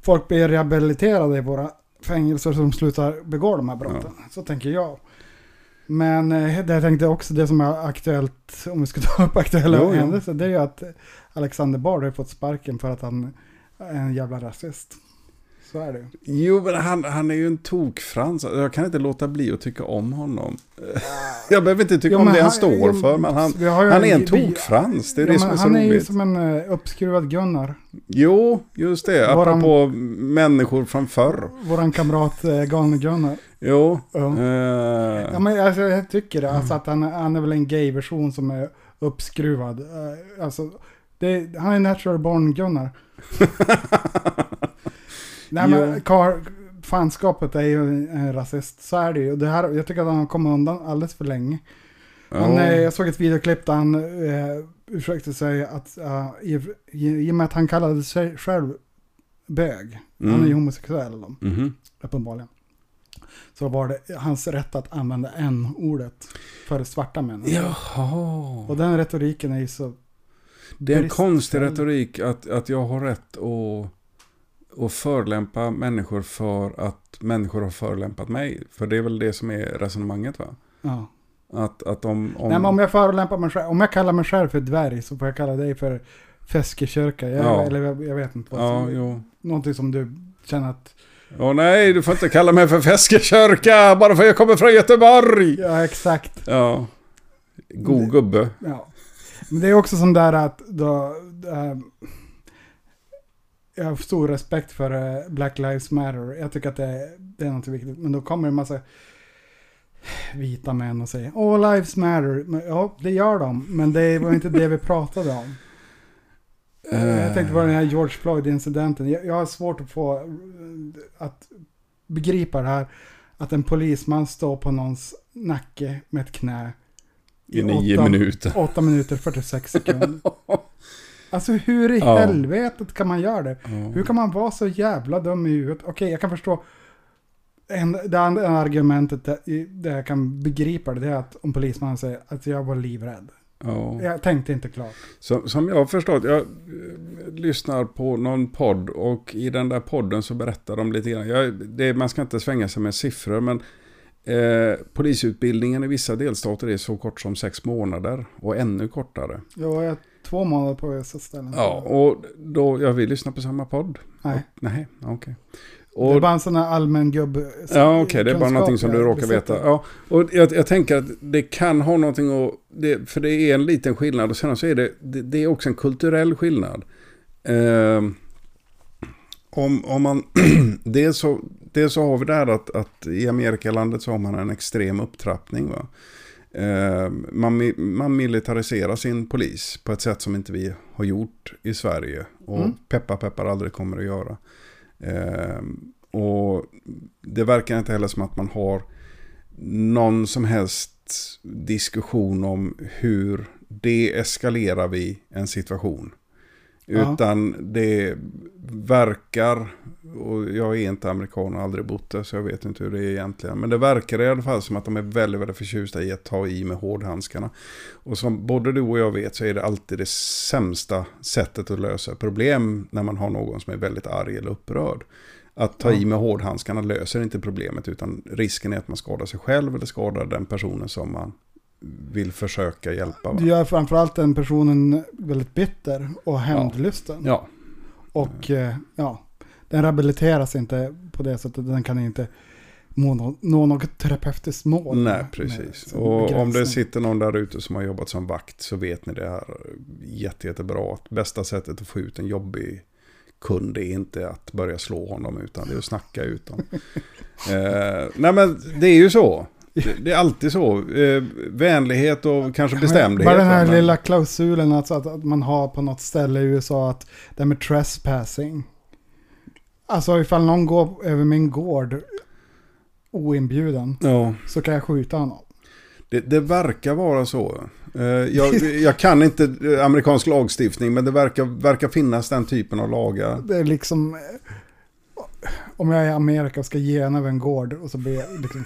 folk blir rehabiliterade i våra fängelser som slutar begå de här brotten. Så tänker jag. Men eh, det jag tänkte också, det som är aktuellt, om vi ska ta upp aktuella jo. händelser, det är ju att Alexander Bard har fått sparken för att han är en jävla rasist. Så är det. Jo, men han, han är ju en tokfrans. Jag kan inte låta bli att tycka om honom. Jag behöver inte tycka Jo, om det han han- står jo, för, men han, han är en tokfrans. Det är Ja, det som är så han är ju roligt. som en uh, uppskruvad Gunnar. Jo, just det. Våran- Apropå människor från förr. Våran kamrat uh, Galne Gunnar. Jo. Ja. eh, Ja, men alltså, jag tycker det. Alltså att han, han är väl en gay-version som är uppskruvad. Eh, Alltså, det, han är natural born Gunnar. Nej men kar, fanskapet är ju en, rasist. Så är det ju. Det här, jag tycker att han har kommit undan alldeles för länge. Han, eh, jag såg ett videoklipp där han eh, ursäkte sig att eh, i, i, och med att han kallade sig själv bög. Han är ju Mm. homosexuell då, Mhm. uppenbarligen. Så var det hans rätt att använda n-ordet för svarta män. Jaha. Och den retoriken är ju så... Det är en konstig retorik att, att jag har rätt att, att förlämpa människor för att människor har förlämpat mig. För det är väl det som är resonemanget va? Ja. Att, att om... om... Nej men om jag förolämpar mig själv, om jag kallar mig själv för dvärg så får jag kalla dig för Feskekörka. Jag, Ja. Eller jag, jag vet inte vad Ja, som, jo. Någonting som du känner att... Åh nej, du får inte kalla mig för Feskekörka bara för jag kommer från Göteborg. Ja exakt. Ja. God gubbe. Ja. Men det är också sån där att då, äh, jag har stor respekt för eh, Black Lives Matter. Jag tycker att det, det är något viktigt. Men då kommer en massa vita män och säger All lives matter. Men, ja, det gör de. Men det var inte det vi pratade om. Jag tänkte på den här George Floyd-incidenten. Jag, jag har svårt att få eh, att begripa det här. Att en polisman står på någons nacke med ett knä. I nio åtta- minuter. 8 minuter 46 sekunder. Alltså hur i Ja. helvetet kan man göra det? Ja. Hur kan man vara så jävla dum i huvudet? Okej, jag kan förstå. En, det andra argumentet där, där jag kan begripa det, det är att om polismannen säger att jag var livrädd. Ja. Jag tänkte inte klart. Som, som jag har förstått, jag eh, lyssnar på någon podd och i den där podden så berättar de lite grann. Jag, det, man ska inte svänga sig med siffror men eh, polisutbildningen i vissa delstater är så kort som sex månader och ännu kortare. Jag var två månader på vissa ställen. Ja, och då, ja vi lyssnar på samma podd. Nej, Nej, okej. det är Och, bara en sån här allmän gubb... ja, okej, det är bara någonting som du jag råkar besitter. veta. Ja, och jag, jag tänker att det kan ha någonting att, det, för det är en liten skillnad och sen så är det, det, det är också en kulturell skillnad. Ehm, om, om man, dels så, dels så har vi det här att, att i Amerikalandet så har man en extrem upptrappning. Va? Ehm, man, man militariserar sin polis på ett sätt som inte vi har gjort i Sverige. Och Mm. peppar peppar aldrig kommer att göra. Ehm, och det verkar inte heller som att man har någon som helst diskussion om hur deeskalerar vi en situation. Ja. Utan det verkar, och jag är inte amerikan och aldrig bott där så jag vet inte hur det är egentligen. Men det verkar i alla fall som att de är väldigt, väldigt förtjusta i att ta i med hårdhandskarna. Och som både du och jag vet så är det alltid det sämsta sättet att lösa problem när man har någon som är väldigt arg eller upprörd. Att ta i med hårdhandskarna löser inte problemet utan risken är att man skadar sig själv eller skadar den personen som man vill försöka hjälpa. Va? Du gör framförallt den personen väldigt bitter och hämndlysten. Ja, Och eh, ja, den rehabiliteras inte på det sättet. Den kan inte nå, nå- nå något terapeutiskt mål. nej precis. Och om det sitter någon där ute som har jobbat som vakt så vet ni det här jätte, jättebra. Att bästa sättet att få ut en jobbig kund är inte att börja slå honom utan det är att snacka ut dem. eh, nej men det är ju så. Det, det är alltid så. Eh, vänlighet och kanske bestämdhet. Bara den här men- lilla klausulen alltså att, att man har på något ställe i USA att det med trespassing. Alltså ifall någon går över min gård oinbjuden Ja. så kan jag skjuta honom. Det, det verkar vara så. Eh, Jag, jag kan inte eh, amerikansk lagstiftning men det verkar, verkar finnas den typen av lagar. Det är liksom... eh, Om jag är i Amerika och ska ge en över en gård och så blir jag liksom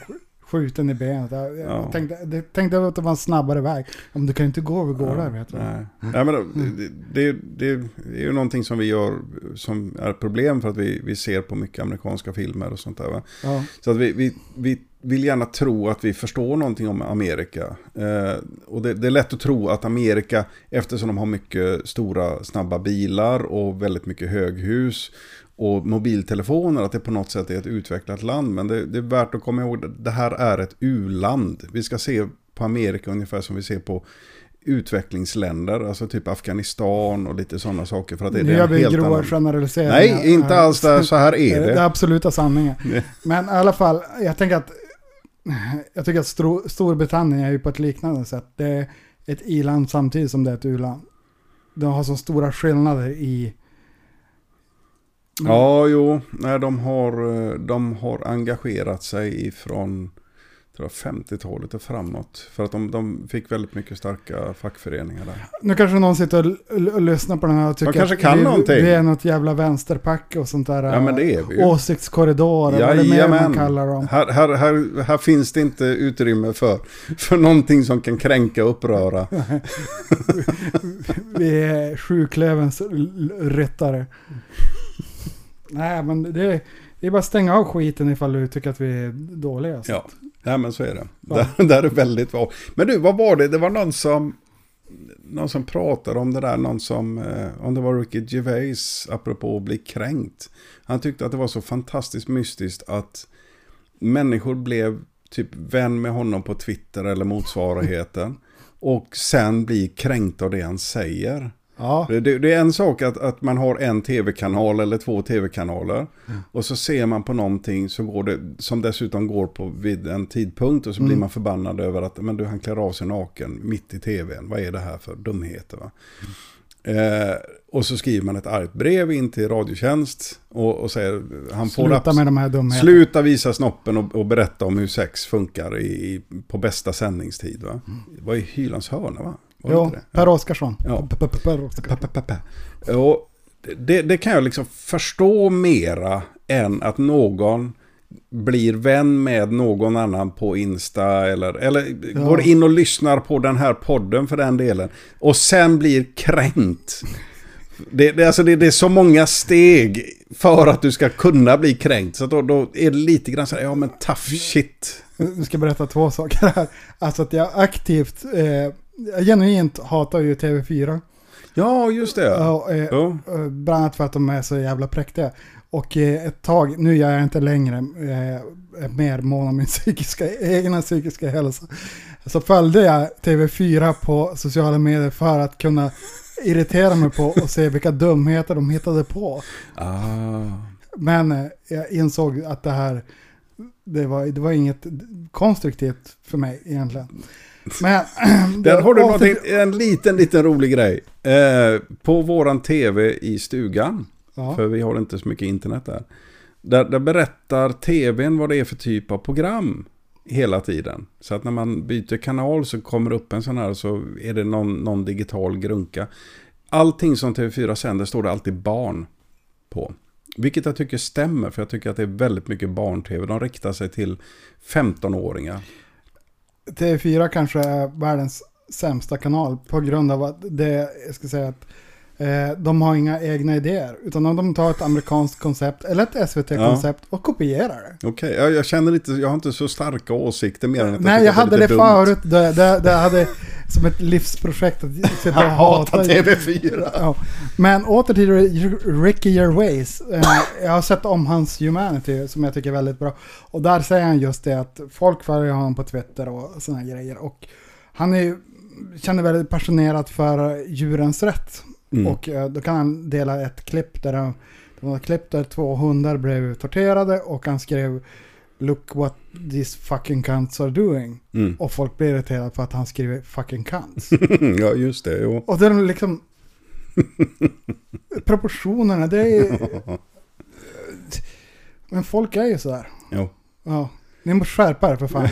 skjuten i benet. Jag, Ja. tänkte, det, tänkte att det var en snabbare väg. Om du kan inte gå över gårdar Ja, vet du. Nej. Nej, men det, det, det, det är ju någonting som vi gör som är ett problem för att vi, vi ser på mycket amerikanska filmer och sånt där. Ja. Så att vi, vi, vi vill gärna tro att vi förstår någonting om Amerika. Eh, och det, det är lätt att tro att Amerika, eftersom de har mycket stora snabba bilar och väldigt mycket höghus och mobiltelefoner, att det på något sätt är ett utvecklat land. Men det, det är värt att komma ihåg att det här är ett u-land. Vi ska se på Amerika ungefär som vi ser på utvecklingsländer, alltså typ Afghanistan och lite sådana saker. För att det, det Nu är gör vi grova annan... generaliseringar. Nej, inte alls där, så här är Det är det. absoluta sanningen. Men i alla fall, jag tänker att jag tycker att Storbritannien är ju på ett liknande sätt. Det är ett i-land samtidigt som det är ett u-land. De har så stora skillnader i... Ja, jo, nej, de, har, eh, de har engagerat sig ifrån tror jag, 50-talet och framåt. För att de, de fick väldigt mycket starka fackföreningar där. Nu kanske någon sitter och, och lyssnar på den här och tycker kanske att kan vi, någonting. vi är något jävla vänsterpack och sånt där. Ja, men det är vi ju. Åsiktskorridor, eller vad det mer man kallar dem. Här, här, här, här finns det inte utrymme för, för någonting som kan kränka och uppröra. Vi är sjuklövens ryttare. Nej, men det är, det är bara att stänga av skiten ifall du tycker att vi är dåliga. Så. Ja, nej, men så är det. Ja. Där, där är väldigt bra. Men du, vad var det? Det var någon som, någon som pratade om det där. Någon som, eh, om det var Ricky Gervais, apropå att bli kränkt. Han tyckte att det var så fantastiskt mystiskt att människor blev typ vän med honom på Twitter eller motsvarigheten. Och sen blir kränkta av det han säger. Ja, Det, det, är en sak att, att man har en tv-kanal eller två tv-kanaler. Och så ser man på någonting så går det, som dessutom går på vid en tidpunkt. Och så blir man förbannad över att men du, han klär av sig naken mitt i tvn. Vad är det här för dumheter? Va? Eh, och så skriver man ett argt brev in till Radiotjänst. Och, och säger han får sluta abs- med de här dumheterna. Sluta visa snoppen och, och berätta om hur sex funkar i, på bästa sändningstid. Va? Det var i Hylands hörna va? Jo? Per Oskarsson. Ja. Per Oskarsson. Och det, det kan jag liksom förstå mera än att någon blir vän med någon annan på Insta eller, eller Ja. går in och lyssnar på den här podden för den delen. Och sen blir kränkt. Det, det, alltså det, det är så många steg för att du ska kunna bli kränkt. Så då, då är det lite grann så här, ja men tough shit. Jag ska berätta två saker här. Alltså att jag aktivt, eh, jag genuint hatar ju TV4. Ja, just det. Eh, Ja. eh, Bland annat för att de är så jävla präktiga. Och eh, ett tag, nu gör jag inte längre, eh, mer mån om min psykiska, egna psykiska hälsa. Så följde jag TV4 på sociala medier för att kunna irritera mig på och se vilka dumheter de hittade på. Ah. Men eh, jag insåg att det här, det var, det var inget konstruktivt för mig egentligen. Men... Där har du någonting, en liten, liten rolig grej. Eh, på våran tv i stugan, Ja. för vi har inte så mycket internet där. Där, där berättar tvn vad det är för typ av program hela tiden. Så att när man byter kanal så kommer det upp en sån här så är det någon, någon digital grunka. Allting som TV4 sänder står det alltid barn på. Vilket jag tycker stämmer, för jag tycker att det är väldigt mycket barn-tv. De riktar sig till 15-åringar. TV4 kanske är världens sämsta kanal på grund av att det, jag ska säga att de har inga egna idéer. Utan de tar ett amerikanskt koncept eller ett SVT-koncept och kopierar det. Okej, jag, jag känner inte, jag har inte så starka åsikter mer än att Nej, jag hade det dumt. förut. Det, det, det hade som ett livsprojekt att sitta och hata TV4. Ja. Men åter till Ricky Gervais. Eh, Jag har sett om hans Humanity som jag tycker är väldigt bra. Och där säger han just det att folk följer honom på Twitter och sådana grejer. Och han är, ju- känner väldigt passionerat för djurens rätt. Mm. Och eh, då kan han dela ett klipp där han, det var ett klipp där två hundar blev torterade och han skrev Look what these fucking cunts are doing. Mm. Och folk blir irriterade för att han skriver fucking cunts. ja, just det. Jo. Och det är liksom... proportionerna, det är... Men folk är ju sådär. Jo. Ja. Ni måste skärpa er för fan.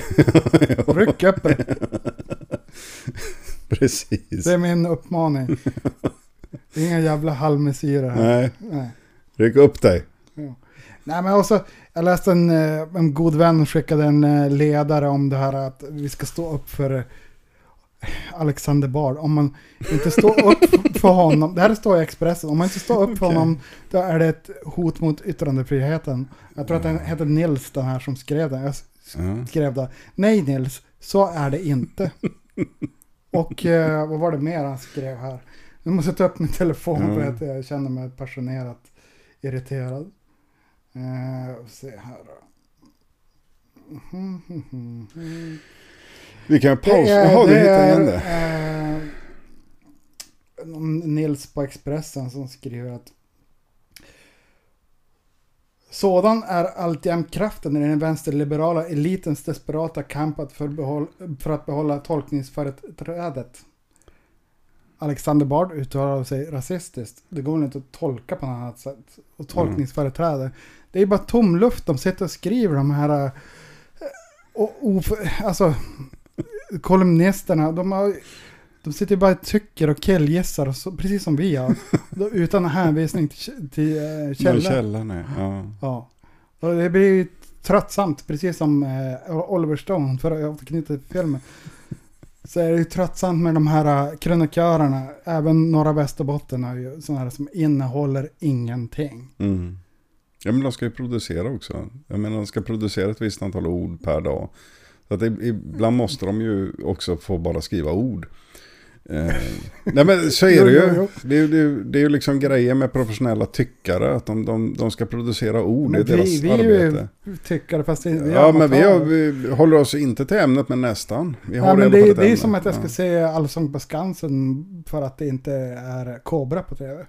Ryck upp er. Precis. Det är min uppmaning. Det är inga jävla halvmesyrer här. Nej, Nej. ryck upp dig. Nej men också, jag läste en, eh, en god vän skickade en eh, ledare om det här att vi ska stå upp för eh, Alexander Bard. Om man inte står upp för honom, det här står i Expressen, om man inte står upp för Okej. honom då är det ett hot mot yttrandefriheten. Jag tror att den heter Nils den här som skrev den. Jag Ja. skrev då. Nej Nils, så är det inte. Och eh, vad var det mer han skrev här? Nu måste jag ta upp min telefon Ja. för att jag känner mig passionerat irriterad. Eh, se här mhm, mhm. Vi kan pausa. Jaha, du hittade igen det. eh, Nils på Expressen som skriver att sådan är alltjämt kraften i den vänsterliberala elitens desperata kamp att för, behåll, för att behålla tolkningsföreträdet. Alexander Bard uttalade sig rasistiskt. Det går väl inte att tolka på något annat sätt. Och tolkningsföreträde. Det är bara tom luft. De sitter och skriver de här... eh, Och, of, alltså, kolumnisterna, de, har, de sitter bara och tycker och killgissar, och så, precis som vi gör. Då- Utan hänvisning till, till eh, källor. Källan är. Ja. Ja. Och det blir ju tröttsamt, precis som eh, Oliver Stone, för att återknyta till filmen. Så är det ju tröttsamt med de här äh, krönikörerna, även norra Västerbotten är ju sådana här som innehåller ingenting. Mm. Ja, men de ska ju producera också. Jag menar, de ska producera ett visst antal ord per dag. Så att ibland måste de ju också få bara skriva ord. Eh, nej men så är det ju. Det är, ju- det är ju liksom grejer med professionella tyckare. Att de, de, de ska producera ord. Det är deras vi, vi är arbete. ju tyckare, fast vi är ja men vi, har, vi håller oss inte till ämnet men nästan. Vi har i men det, är- ett det är som att jag ska Ja. se Allsång på Skansen för att det inte är Kobra på tv.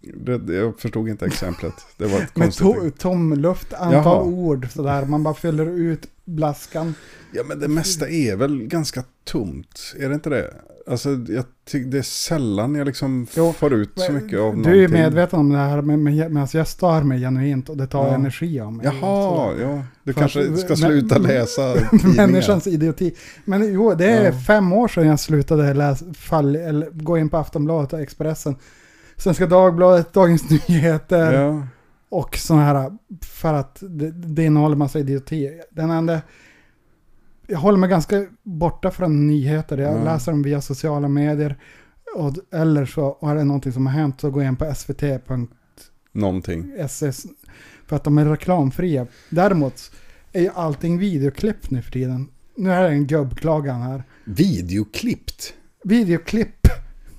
det, det, jag förstod inte exemplet. Det var ett Med konstigt. to, tom luft, antal Jaha. ord sådär. Man bara fyller ut blaskan. Ja men det mesta är väl ganska tomt. Är det inte det? Alltså jag tycker det är sällan jag liksom Jo, får ut så mycket av Du är någonting. medveten om det här med, med, med att jag stör mig genuint och det tar Ja. energi av mig. Jaha, ja. Du För kanske att- ska men- sluta läsa tidningar. Människans idioti. Men jo, det är Ja. fem år sedan jag slutade läsa, fall, eller, gå in på Aftonbladet och Expressen. Svenska Dagbladet, Dagens Nyheter Ja. Och sådana här. För att det, det innehåller massa idioti. Den enda... Jag håller mig ganska borta från nyheter. Jag Ja. läser dem via sociala medier. Och, eller så är det någonting som har hänt så går jag in på svt.se Någonting. för att de är reklamfria. Däremot är ju allting videoklipp nu för tiden. Nu är det en gubbklagan här. Videoklippt. Videoklipp.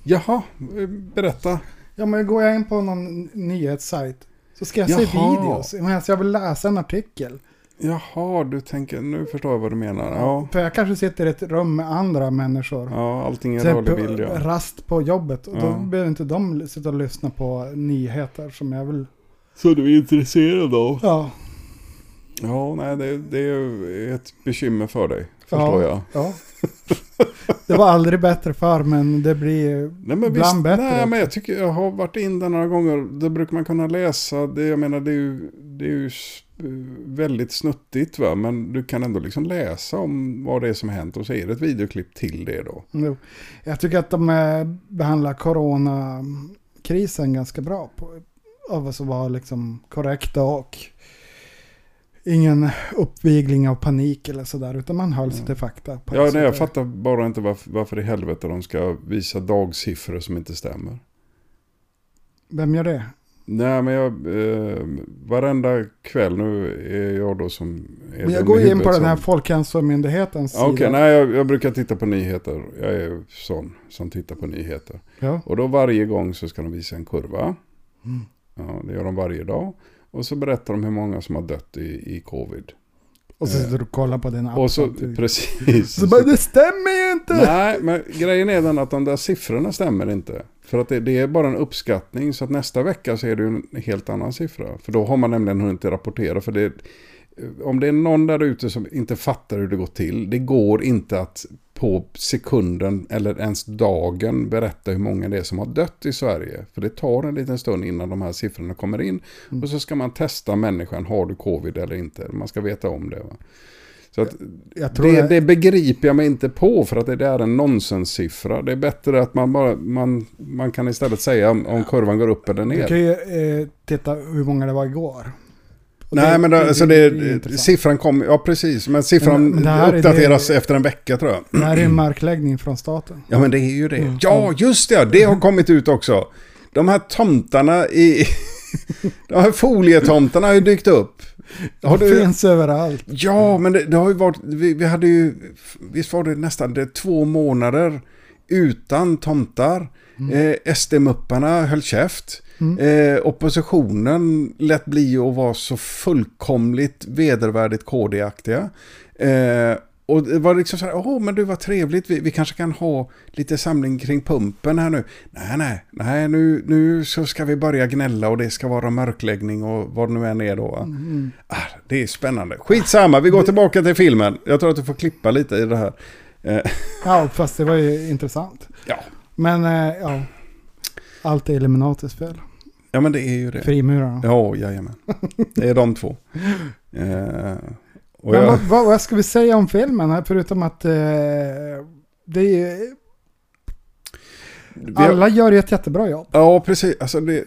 Jaha, eh, berätta. Ja men går jag in på någon nyhetssajt så ska jag se Jaha. videos. Men alltså jag vill läsa en artikel. Jaha, du tänker, nu förstår jag vad du menar. Ja, För jag kanske sitter i ett rum med andra människor. ja allting är rörlig bild ja. rast på jobbet. Och då Ja. behöver inte de sitta och lyssna på nyheter som jag vill. Så du är intresserad av? Ja. Ja, nej det, det är ett bekymmer för dig. Förstår jag. Ja. Det var aldrig bättre förr men det blir Nej men ibland visst, bättre. nej men jag tycker jag har varit in där några gånger. Då brukar man kunna läsa, det, jag menar det är ju, det är ju s- väldigt snuttigt va. Men du kan ändå liksom läsa om vad det är som hänt och så är det ett videoklipp till det då. Jo. Jag tycker att de eh, behandlar coronakrisen ganska bra. På, av att vara liksom korrekta och ingen uppvigling av panik eller sådär. Utan man höll sig till fakta. Ja, nej, jag fattar bara inte varför, varför i helvete de ska visa dagsiffror som inte stämmer. Vem gör det? Nej, men jag, eh, varenda kväll nu är jag då som... Är Men jag går in på den här som- Folkhälsomyndighetens Okej, sida. nej jag, jag brukar titta på nyheter. Jag är sån som tittar på nyheter. Ja. Och då varje gång så ska de visa en kurva. Mm. Ja, det gör de varje dag. Och så berättar de hur många som har dött i, i covid. Och så sitter du och kollar på din app. Och så, precis. så bara, det stämmer ju inte! Nej, men grejen är den att de där siffrorna stämmer inte. För att det, det är bara en uppskattning. Så att nästa vecka så är det ju en helt annan siffra. För då har man nämligen hunnit rapportera. För det, om det är någon där ute som inte fattar hur det går till. Det går inte att på sekunden eller ens dagen berätta hur många det är som har dött i Sverige. För det tar en liten stund innan de här siffrorna kommer in. Och så ska man testa människan, har du covid eller inte? Man ska veta om det. Va? Så att Jag tror det, jag- det begriper jag mig inte på för att det är en nonsenssiffra. Det är bättre att man bara, man, man kan istället säga om, om kurvan går upp eller Du ner. kan ju eh, titta hur många det var igår. Nej men det, alltså det, intressant. siffran kommer, ja precis, men siffran Men- men det uppdateras det- efter en vecka tror jag. Det här är en markläggning från staten. Ja men det är ju det. Mm. Ja just det, det har kommit ut också. De här tomtarna i... De här folietomtarna har ju dykt upp. Har det du- finns överallt. Ja, men det, det har ju varit, vi, vi hade ju, visst var det nästan det, två månader utan tomtar. Eh, SD-mupparna höll käft. Eh, oppositionen lät bli att vara så fullkomligt vedervärdigt KD-aktiga. Eh, och det var liksom så här, åh men du var trevligt, vi, vi kanske kan ha lite samling kring pumpen här nu. Nej, nej, nej, nu, nu så ska vi börja gnälla och det ska vara mörkläggning och vad det nu än är då. va? Ah, det är spännande. Skitsamma, vi går tillbaka till filmen. Jag tror att du får klippa lite i det här. Eh, Ja, fast det var ju intressant. ja. Men eh, ja, allt är Illuminatis fel. ja, men det är ju det. Frimurarna. Ja, jajamän. Det är de två. Eh, och jag, vad, vad, vad ska vi säga om filmen här förutom att eh, det är, alla gör ju ett jättebra jobb. Ja, precis. Alltså det,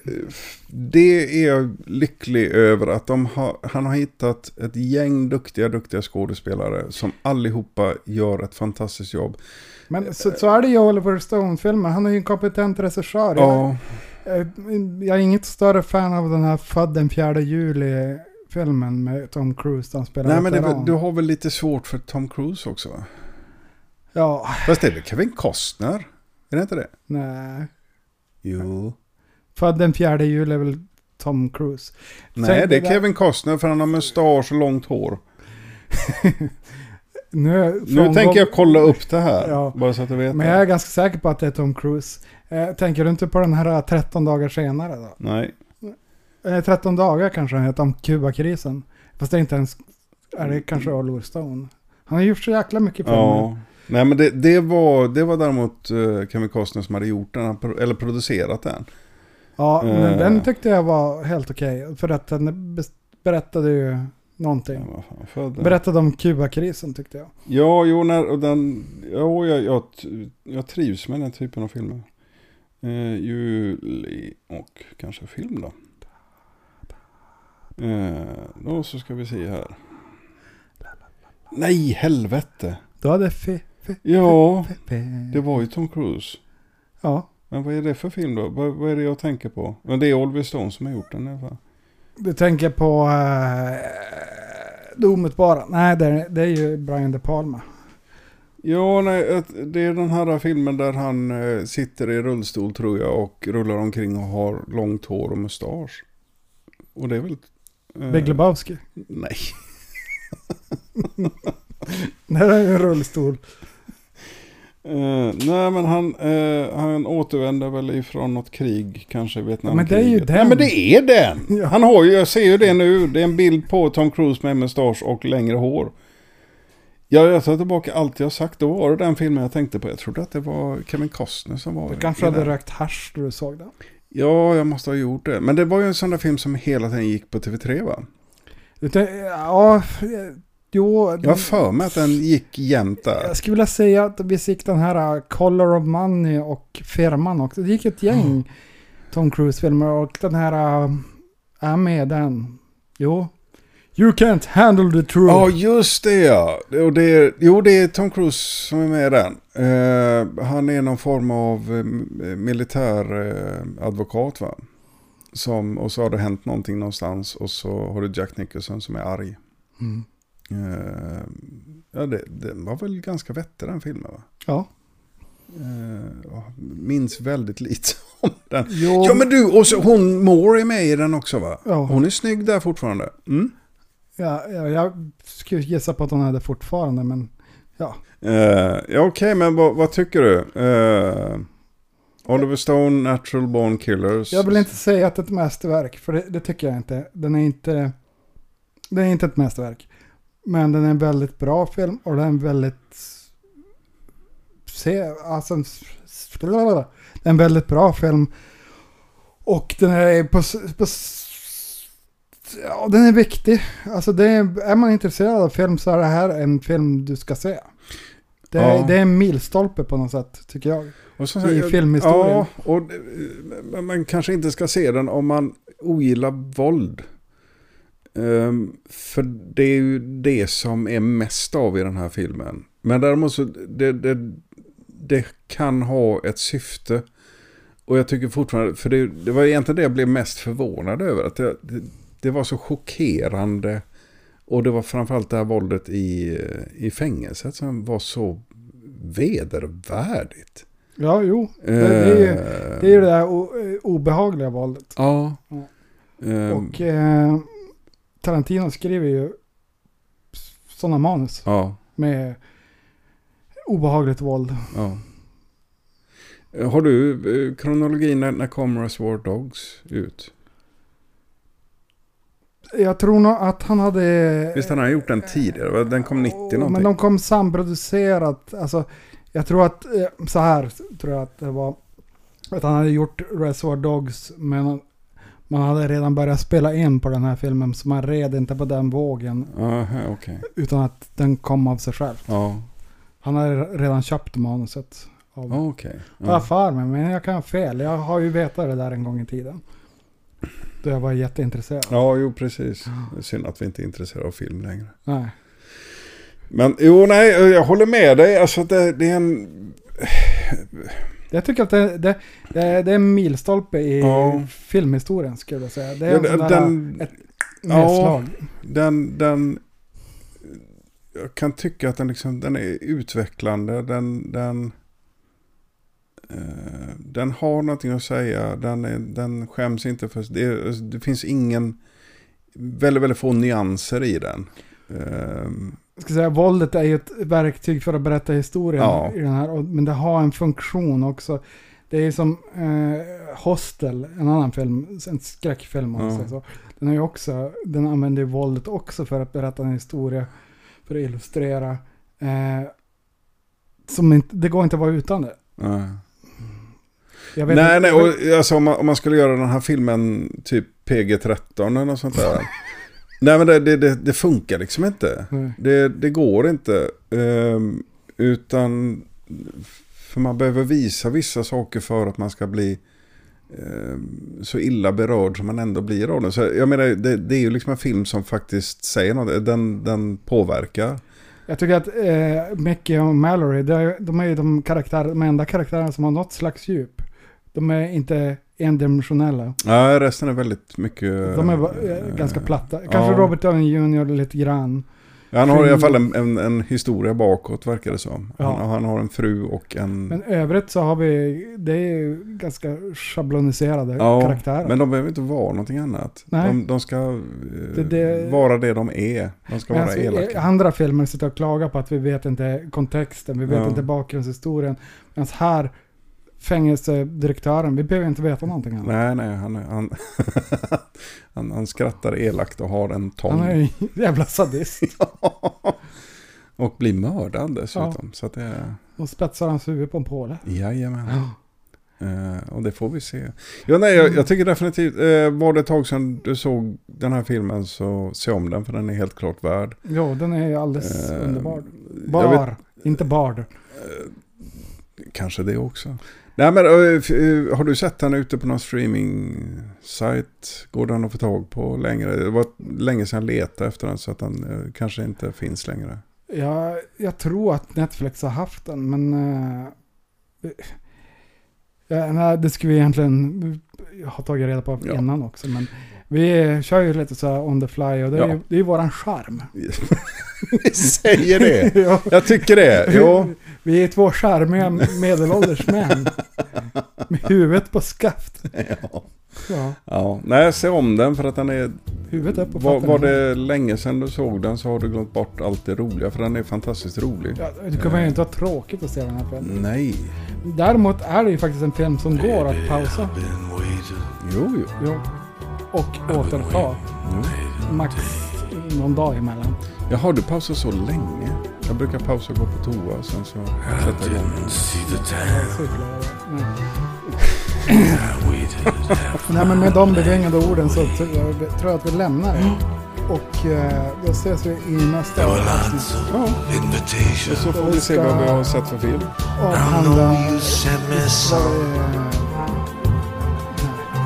det är jag lycklig över att de har, han har hittat ett gäng duktiga, duktiga skådespelare som allihopa gör ett fantastiskt jobb. Men så, så är det ju Oliver Stone-filmer. Han är ju en kompetent regissör. Ja, Jag, eh, jag är inget större fan av den här Född den 4 juli-filmen med Tom Cruise. där Han spelar nej men det, du har väl lite svårt för Tom Cruise också? va? Ja, Fast det är väl Kevin Costner? Är det inte det? nej. Jo. Född den 4 juli är väl Tom Cruise. Nej, Sen det är Kevin Costner för han har mustasch och långt hår. Nu, Nu tänker jag kolla upp det här. Ja. Bara så att du vet. Men det. jag är ganska säker på att det är Tom Cruise. Eh, tänker du inte på den här 13 dagar senare då? Nej. Eh, 13 dagar kanske den heter, om Kubakrisen. Fast det är inte ens, är det kanske Oliver Stone? Han har gjort så jäkla mycket filmer. Ja. Nej men det, det, var, det var däremot Kevin Costner som hade gjort den, eller producerat den. Ja, men Eh. den tyckte jag var helt okej. För att den berättade ju någonting. född- Berättade om Kubakrisen tyckte jag. Ja, jo, när, och den, ja, jag, jag, jag trivs med den typen av filmer. Eh, juli och kanske film då. Eh, då så ska vi se här. Nej, helvete. Då hade fe, fe, Ja, fe, fe. det var ju Tom Cruise. Ja, Men vad är det för film då? Vad, vad är det jag tänker på? Men det är Oliver Stone som har gjort den i alla fall. Du tänker på uh, Det omätbara. Nej, det är, det är ju Brian De Palma. Ja, nej, det är den här filmen där han eh, sitter i rullstol tror jag och rullar omkring och har långt hår och mustasch. Och det är väl... eh, Big Lebowski. Nej. Nej, det är en rullstol. Eh, nej, men han, eh, han återvänder väl ifrån något krig, kanske Vietnamkriget. men det är ju den. Nej, men det är den! Ja. Han har ju, jag ser ju det nu, det är en bild på Tom Cruise med mustasch och längre hår. Ja, jag tar tillbaka allt jag sagt. Då var det den filmen jag tänkte på. Jag trodde att det var Kevin Costner som var Du kanske hade rökt hasch när du såg den. Ja, jag måste ha gjort det. Men det var ju en sån där film som hela tiden gick på TV3 va? Ja, jo. Jag har för mig att den gick jämt där. Jag skulle vilja säga att vi fick den här uh, Color of Money och Firman också. Det gick ett gäng Tom Cruise-filmer och den här uh, är med den. Jo. You can't handle the truth. Ja, just det ja. Och det är, jo, det är Tom Cruise som är med i den. Eh, han är någon form av eh, militär eh, advokat va? Som, och så har det hänt någonting någonstans och så har du Jack Nicholson som är arg. Mm. Eh, ja, det, den var väl ganska vettig den filmen va? Ja. Eh, jag minns väldigt lite om den. Jo. Ja men du, och så hon Moore är med i den också va? Ja. Hon är snygg där fortfarande. Mm. Ja, ja, jag skulle gissa på att hon hade fortfarande, men ja. Eh, ja okej, men vad, vad tycker du? Eh, Oliver Stone, Natural Born Killers. Jag vill inte säga att det är ett mästerverk, för det, det tycker jag inte. Den är inte, den är inte ett mästerverk. Men den är en väldigt bra film och den är en väldigt... Se, alltså, en- det är en väldigt bra film. Och den är på, på Ja, den är viktig. Alltså det är, är man intresserad av film så är det här en film du ska se. Det är, Ja. det är en milstolpe på något sätt, tycker jag. Och så- i filmhistorien. Ja, och man kanske inte ska se den om man ogillar våld. Ehm, för det är ju det som är mest av i den här filmen. Men däremot så det, det, det kan ha ett syfte. Och jag tycker fortfarande, för det, det var egentligen det jag blev mest förvånad över. Att det, det, var så chockerande Och det var framförallt det här våldet i, i fängelset som var så vedervärdigt. Ja, jo. Det, det, är ju, det är ju det där obehagliga våldet. Ja. Ja. Eh, Och eh, Tarantino skriver ju sådana manus ja, med obehagligt våld. ja. Har du eh, kronologin när, när kom Reservoir Dogs ut? Jag tror nog att han hade... Visst han har gjort den tidigare? Den kom 90 någonting. Men de kom samproducerat. Alltså, jag tror att, eh, så här tror jag att det var. Att han hade gjort Reservoir Dogs men man hade redan börjat spela in på den här filmen så man red inte på den vågen. Aha, okej. Utan att den kom av sig själv. Ja, Han hade redan köpt manuset. Av, Ja, okej. Jag har för mig, men jag kan ha fel. Jag har ju vetat det där en gång i tiden. Då jag var jätteintresserad. Ja, jo precis. Det är synd att vi inte är intresserade av film längre. Nej. Men jo, nej, jag håller med dig. Alltså det, det är en... Jag tycker att det, det, det, är en milstolpe i Ja. filmhistorien skulle jag säga. Det är Ja, en sån där, den, ett ja. nedslag. den, den... Jag kan tycka att den, liksom, den är utvecklande. Den... den eh, den har någonting att säga. Den, är, den skäms inte för... Det, det finns ingen... Väldigt, väldigt få nyanser i den. Jag ska säga, våldet är ju ett verktyg för att berätta historien Ja. i den här. och- Men det har en funktion också. Det är som eh, Hostel, en annan film, en skräckfilm om man Ja. säger så. Den, har ju också, den använder ju våldet också för att berätta en historia. För att illustrera. Eh, som inte, det går inte att vara utan det. nej. Nej, inte- nej, och, alltså, om, man, om man skulle göra den här filmen typ PG-13 eller något sånt där. Nej, men det, det, det, funkar liksom inte. Det, det går inte. ehm, utan, för man behöver visa vissa saker för att man ska bli ehm, så illa berörd som man ändå blir av den. Så jag menar, det, är ju liksom en film som faktiskt säger något. Den, den påverkar. Jag tycker att eh, Mickey och Mallory, de är, de är ju de, karaktär, de enda karaktärerna som har något slags djup. De är inte endimensionella. Ja, resten är väldigt mycket... De är eh, ganska platta. Kanske ja. Robert Downey Jr. lite grann. Ja, han har i alla fall en, en, en historia bakåt verkar det som. Ja. Han, han har en fru och en... Men övrigt så har vi, det är ganska schabloniserade ja, karaktärer. men de behöver inte vara någonting annat. Nej. De, de ska eh, Det- det- vara det de är. De ska Men vara alltså, i elaka. andra filmer sitter och klagar på att vi vet inte kontexten, vi vet inte bakgrundshistorien. Medan här, fängelsedirektören, vi behöver inte veta någonting annat. Nej, nej, han, han, han, han skrattar elakt och har en tång. Han är en jävla sadist. och blir mördad dessutom. Så att det. Och spetsar hans huvud på en påle. Jajamän. Ja. Eh, och det får vi se. Ja, nej, jag, jag tycker definitivt, eh, var det ett tag sedan du såg den här filmen så se om den för den är helt klart värd. Jo, den är alldeles Eh, underbar. jag vet- Bar, inte bard. Kanske det också. Nej men har du sett den ute på någon streaming-sajt? Går den att få tag på längre? Det var länge sedan jag letade efter den så att den kanske inte finns längre. Jag, jag tror att Netflix har haft den, men... Ja, nej, det skulle vi egentligen ha tagit reda på Ja. innan också. Men vi kör ju lite så här on the fly och det är Ja. ju det är våran charm. Vi säger det! ja. Jag tycker det. Jo. Vi är två charmiga medelålders män. Med huvudet på skaft. Ja. Ja, ja. Nej, se om den för att den är... huvudet upp på Var, var det länge sedan du såg den så har du glömt bort allt det roliga för den är fantastiskt rolig. Ja, det kommer ju inte vara tråkigt att se den här filmen. Nej. Däremot är det ju faktiskt en film som går att pausa. Jo, jo. Jo. Och återta. Max någon dag emellan. Jaha, du pausar så länge. Jag brukar pausa och gå på toa sen så sätta igång. jag göra. Nej. Men med de bevingade orden så tror jag, tror jag att vi lämnar det. Och eh, då ses vi i nästa avsnitt. Ja, och så får vi se vad vi har sett för film. Avhandla...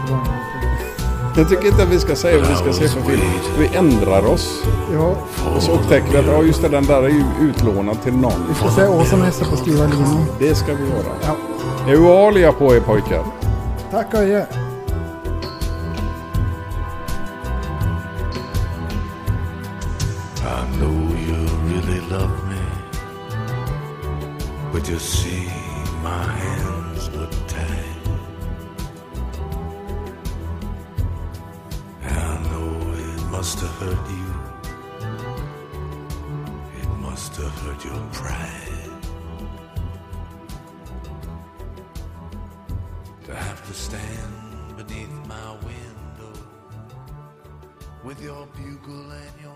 know Jag tycker inte att vi ska säga vad vi ska se för film. Vi ändrar oss. Ja, Och så upptäcker vi att ja, just det, den där är ju utlånad till någon. vi får se Åsa-Nisse på skriva linan. Det ska vi göra. Ja. Eualia på er pojkar. Tack och adjö. love me. But you see, my hands must have hurt you. It must have hurt your pride. To have to stand beneath my window with your bugle and your.